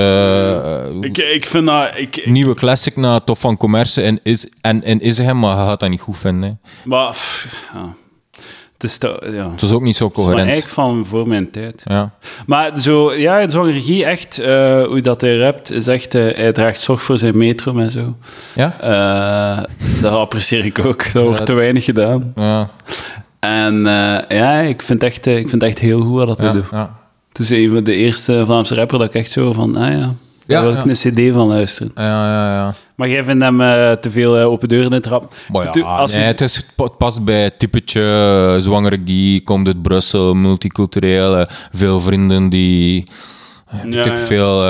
ik, ik vind dat... Ik, ik- nieuwe classic na Tof van Commerce en, is, en, en Isegem, maar je gaat dat niet goed vinden. hè. maar, pff, ja. Het is te, ja. Het is ook niet zo coherent. eigenlijk van voor mijn tijd. Ja. Maar zo, ja, zo'n regie echt, eh, hoe dat hij rapt, is echt, eh, hij draagt zorg voor zijn metro en zo. Ja? Eh, dat apprecieer ik ook. Dat wordt Ja. te weinig gedaan. Ja. En ja, ik vind, echt, ik vind echt heel goed wat dat hij doet. ja. Het is een van de eerste Vlaamse rapper dat ik echt zo van, ah ja, daar Ja, wil ik een cd van luisteren. Ja, ja, ja. Maar jij vindt hem eh, te veel eh, open deuren in trap. Maar ja, je- nee, het, is, het past bij het typetje eh, zwangere Guy, komt uit Brussel, multicultureel, veel vrienden die... Ja, veel...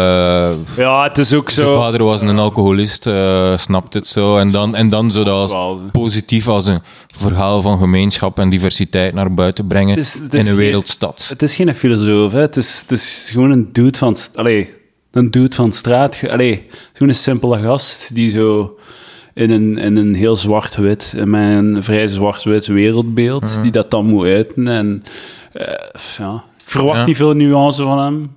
Ja, het is ook zijn zo... vader was een alcoholist, snapt het zo. En dan, en dan zo dat als positief als een verhaal van gemeenschap en diversiteit naar buiten brengen Het is- het in een geen- wereldstad. Het is geen filosoof, hè. Het, is, het is gewoon een dude van... Allee, een dude van straat. Allee, een simpele gast die zo in een, in een heel zwart-wit, met een vrij zwart-wit wereldbeeld, die dat dan moet uiten. En eh, ja, ik verwacht Ja. niet veel nuance van hem.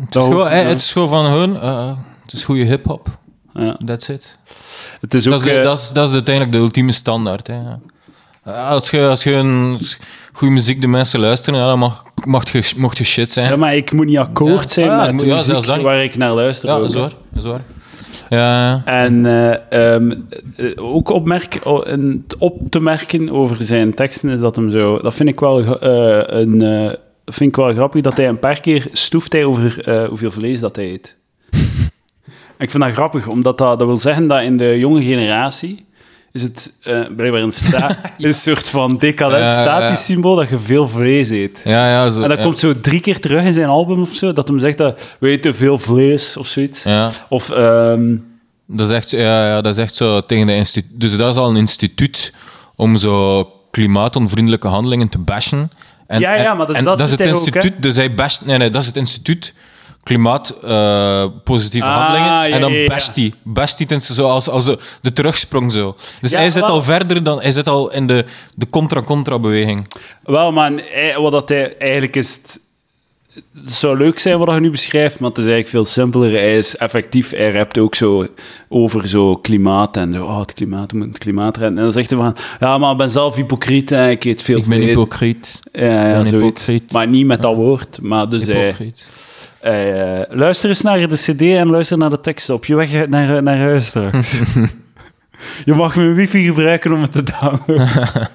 Het is, gewoon, eh, het is gewoon van hun, eh, het is goede hip-hop. Ja. That's it. Het is ook... Dat is, de- eh, dat, is, dat is uiteindelijk de ultieme standaard. Hè. Ja, Als je, als je een goede muziek de mensen luisteren, ja, dan mag, mag je, mocht je shit zijn. ja, maar ik moet niet akkoord zijn Ah, met de ja, muziek zelfs dan. waar ik naar luister. Ja, dat is waar. Dat is waar. Ja. En eh, ehm, eh, ook opmerk, op te merken over zijn teksten is dat hem zo... Dat vind ik wel, eh, een, eh, vind ik wel grappig, dat hij een paar keer stoeft hij over eh, hoeveel vlees dat hij eet. En ik vind dat grappig, omdat dat, dat wil zeggen dat in de jonge generatie is het eh, blijkbaar een, sta, een soort van decadent Ja, ja, ja. statussymbool dat je veel vlees eet. ja, ja, zo, En dat ja. komt zo drie keer terug in zijn album of zo, dat hem zegt dat we eten veel vlees of zoiets. Ja. Of... ehm, Dat is echt, ja, ja, dat is echt zo tegen de instituut. Dus dat is al een instituut om zo klimaatonvriendelijke handelingen te bashen. En, Ja, ja, en- maar dus en dat is doet het hij ook, instituut. dus hij basht, nee, nee, dat is het instituut klimaatpositieve Ah, handelingen. ja, en dan ja, ja. basht hij. Basht hij ten- zo als, als de, de terugsprong zo. Dus Ja, hij zit wel- al verder dan, hij zit al in de, de contra-contra-beweging. Wel, maar hij- wat dat hij, eigenlijk is het... Het zou leuk zijn wat je nu beschrijft, maar het is eigenlijk veel simpeler. Hij is effectief, hij rapt ook zo over zo klimaat en zo, oh, het klimaat, we moeten het klimaat redden. En dan zegt hij van, ja, maar ik ben zelf hypocriet en ik eet veel Ik ben vlees. hypocriet. Ja, ja, ben zoiets. hypocriet. Maar niet met dat woord. Maar dus hij, Eh, luister eens naar de cd en luister naar de tekst op je weg naar, naar huis straks. je mag mijn wifi gebruiken om het te downloaden.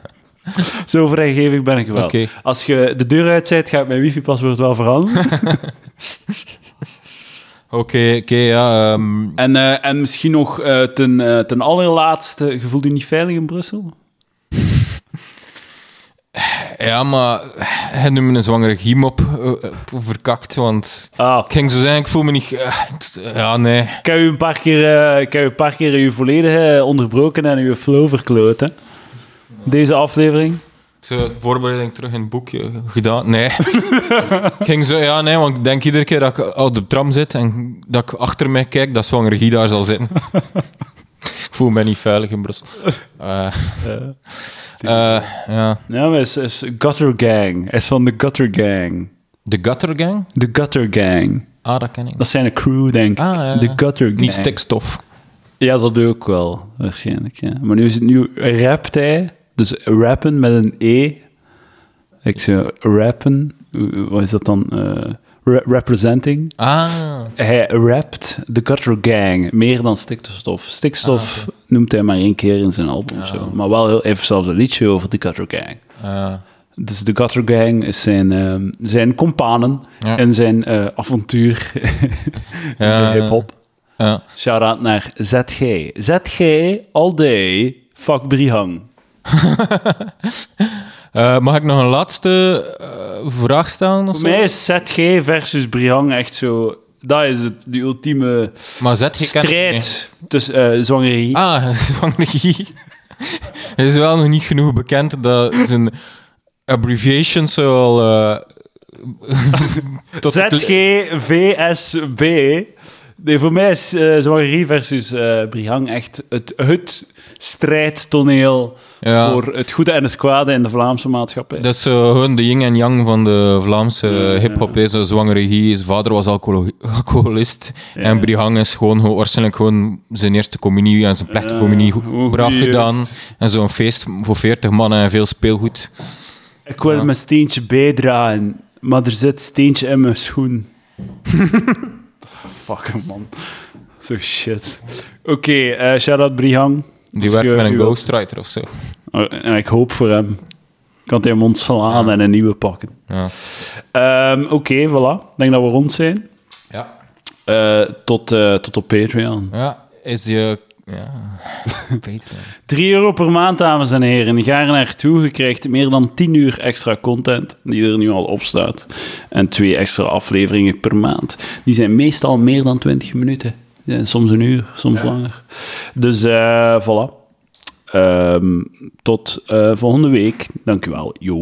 Zo vrijgevig ben ik wel. Als je de deur uit bent, gaat mijn wifi-paswoord wel veranderen. Oké, oké, ja. ehm, en, eh, en misschien nog eh, ten, ten allerlaatste, je voelt je niet veilig in Brussel? Ja, maar hij noemde een zwangere giem op eh, eh, verkakt, want Ah, ik ging zo zeggen, ik voel me niet... eh, ja, nee. ik heb u een paar keer, eh, ik heb een paar keer uw volledige onderbroken en uw flow verkloot, hè? Deze aflevering. Zo, voorbereiding terug in het boekje gedaan. Nee. ik ging zo, ja, nee, want ik denk iedere keer dat ik op de tram zit en dat ik achter mij kijk, dat zwangere Guy daar zal zitten. ik voel me niet veilig in Brussel. Eh, ja. Ja, maar hij is, is Gutter Gang. Hij is van de Gutter Gang. De Gutter Gang? De Gutter Gang. Ah, dat ken ik. Dat zijn een crew, denk ik. Ah, ja, De. Gutter Gang. Niet stikstof. Ja, dat ook wel, waarschijnlijk. Ja. Maar nu is het nu rapt hij. Dus rappen met een E. Ik zeg rappen. Hoe- Wat is dat dan? Eh, re- representing. Ah. Hij rapt de Gutter Gang meer dan stikstof. Stikstof Ah, noemt hij maar één keer in zijn album. of Zo. Maar wel heel, heeft zelfs een liedje over de Gutter Gang. ah. Dus de Gutter Gang is zijn, ehm, zijn companen Ja. in zijn eh, avontuur Ja, in hip-hop. ja. Shout-out naar ZG. ZG, all day, fuck Brihang. Eh, mag ik nog een laatste eh, vraag stellen? Of Voor zo? mij is ZG versus Brihang echt zo... Dat is het, de ultieme Maar strijd tussen eh zwangerie. Ah, zwangere Guy. Hij is wel nog niet genoeg bekend dat zijn abbreviations zo al... het- ZGVSB. Nee, voor mij is eh Zwagerie versus eh Brihang echt het, het strijdtoneel Ja. voor het goede en het kwade in de Vlaamse maatschappij. Dat is zo gewoon de yin en yang van de Vlaamse hip-hop. hè. Zo zwangere regie. Zijn vader was alcohol- alcoholist. En Brihang is gewoon, waarschijnlijk gewoon zijn eerste communie en zijn plechtige communie braaf gedaan. En zo'n feest voor 40 mannen en veel speelgoed. Ik wil mijn steentje bijdragen, maar er zit steentje in mijn schoen. Fuck man. Zo shit. Oké, eh shout-out Brihang. Die werkt met een ghostwriter of zo. Oh, en ik hoop voor hem. Kan hij hem ontslaan en een nieuwe pakken. Ja. Ehm, Oké, voilà. Ik denk dat we rond zijn. Ja. Eh, tot, eh, tot op Patreon. ja. Is je... Ja. Beter. 3 euro per maand, dames en heren. Ga er naartoe. Je krijgt meer dan 10 uur extra content, die er nu al op staat. En twee extra afleveringen per maand. Die zijn meestal meer dan 20 minuten. Soms een uur, soms langer. Dus eh voilà. Ehm, tot eh, volgende week. Dank u wel. Yo.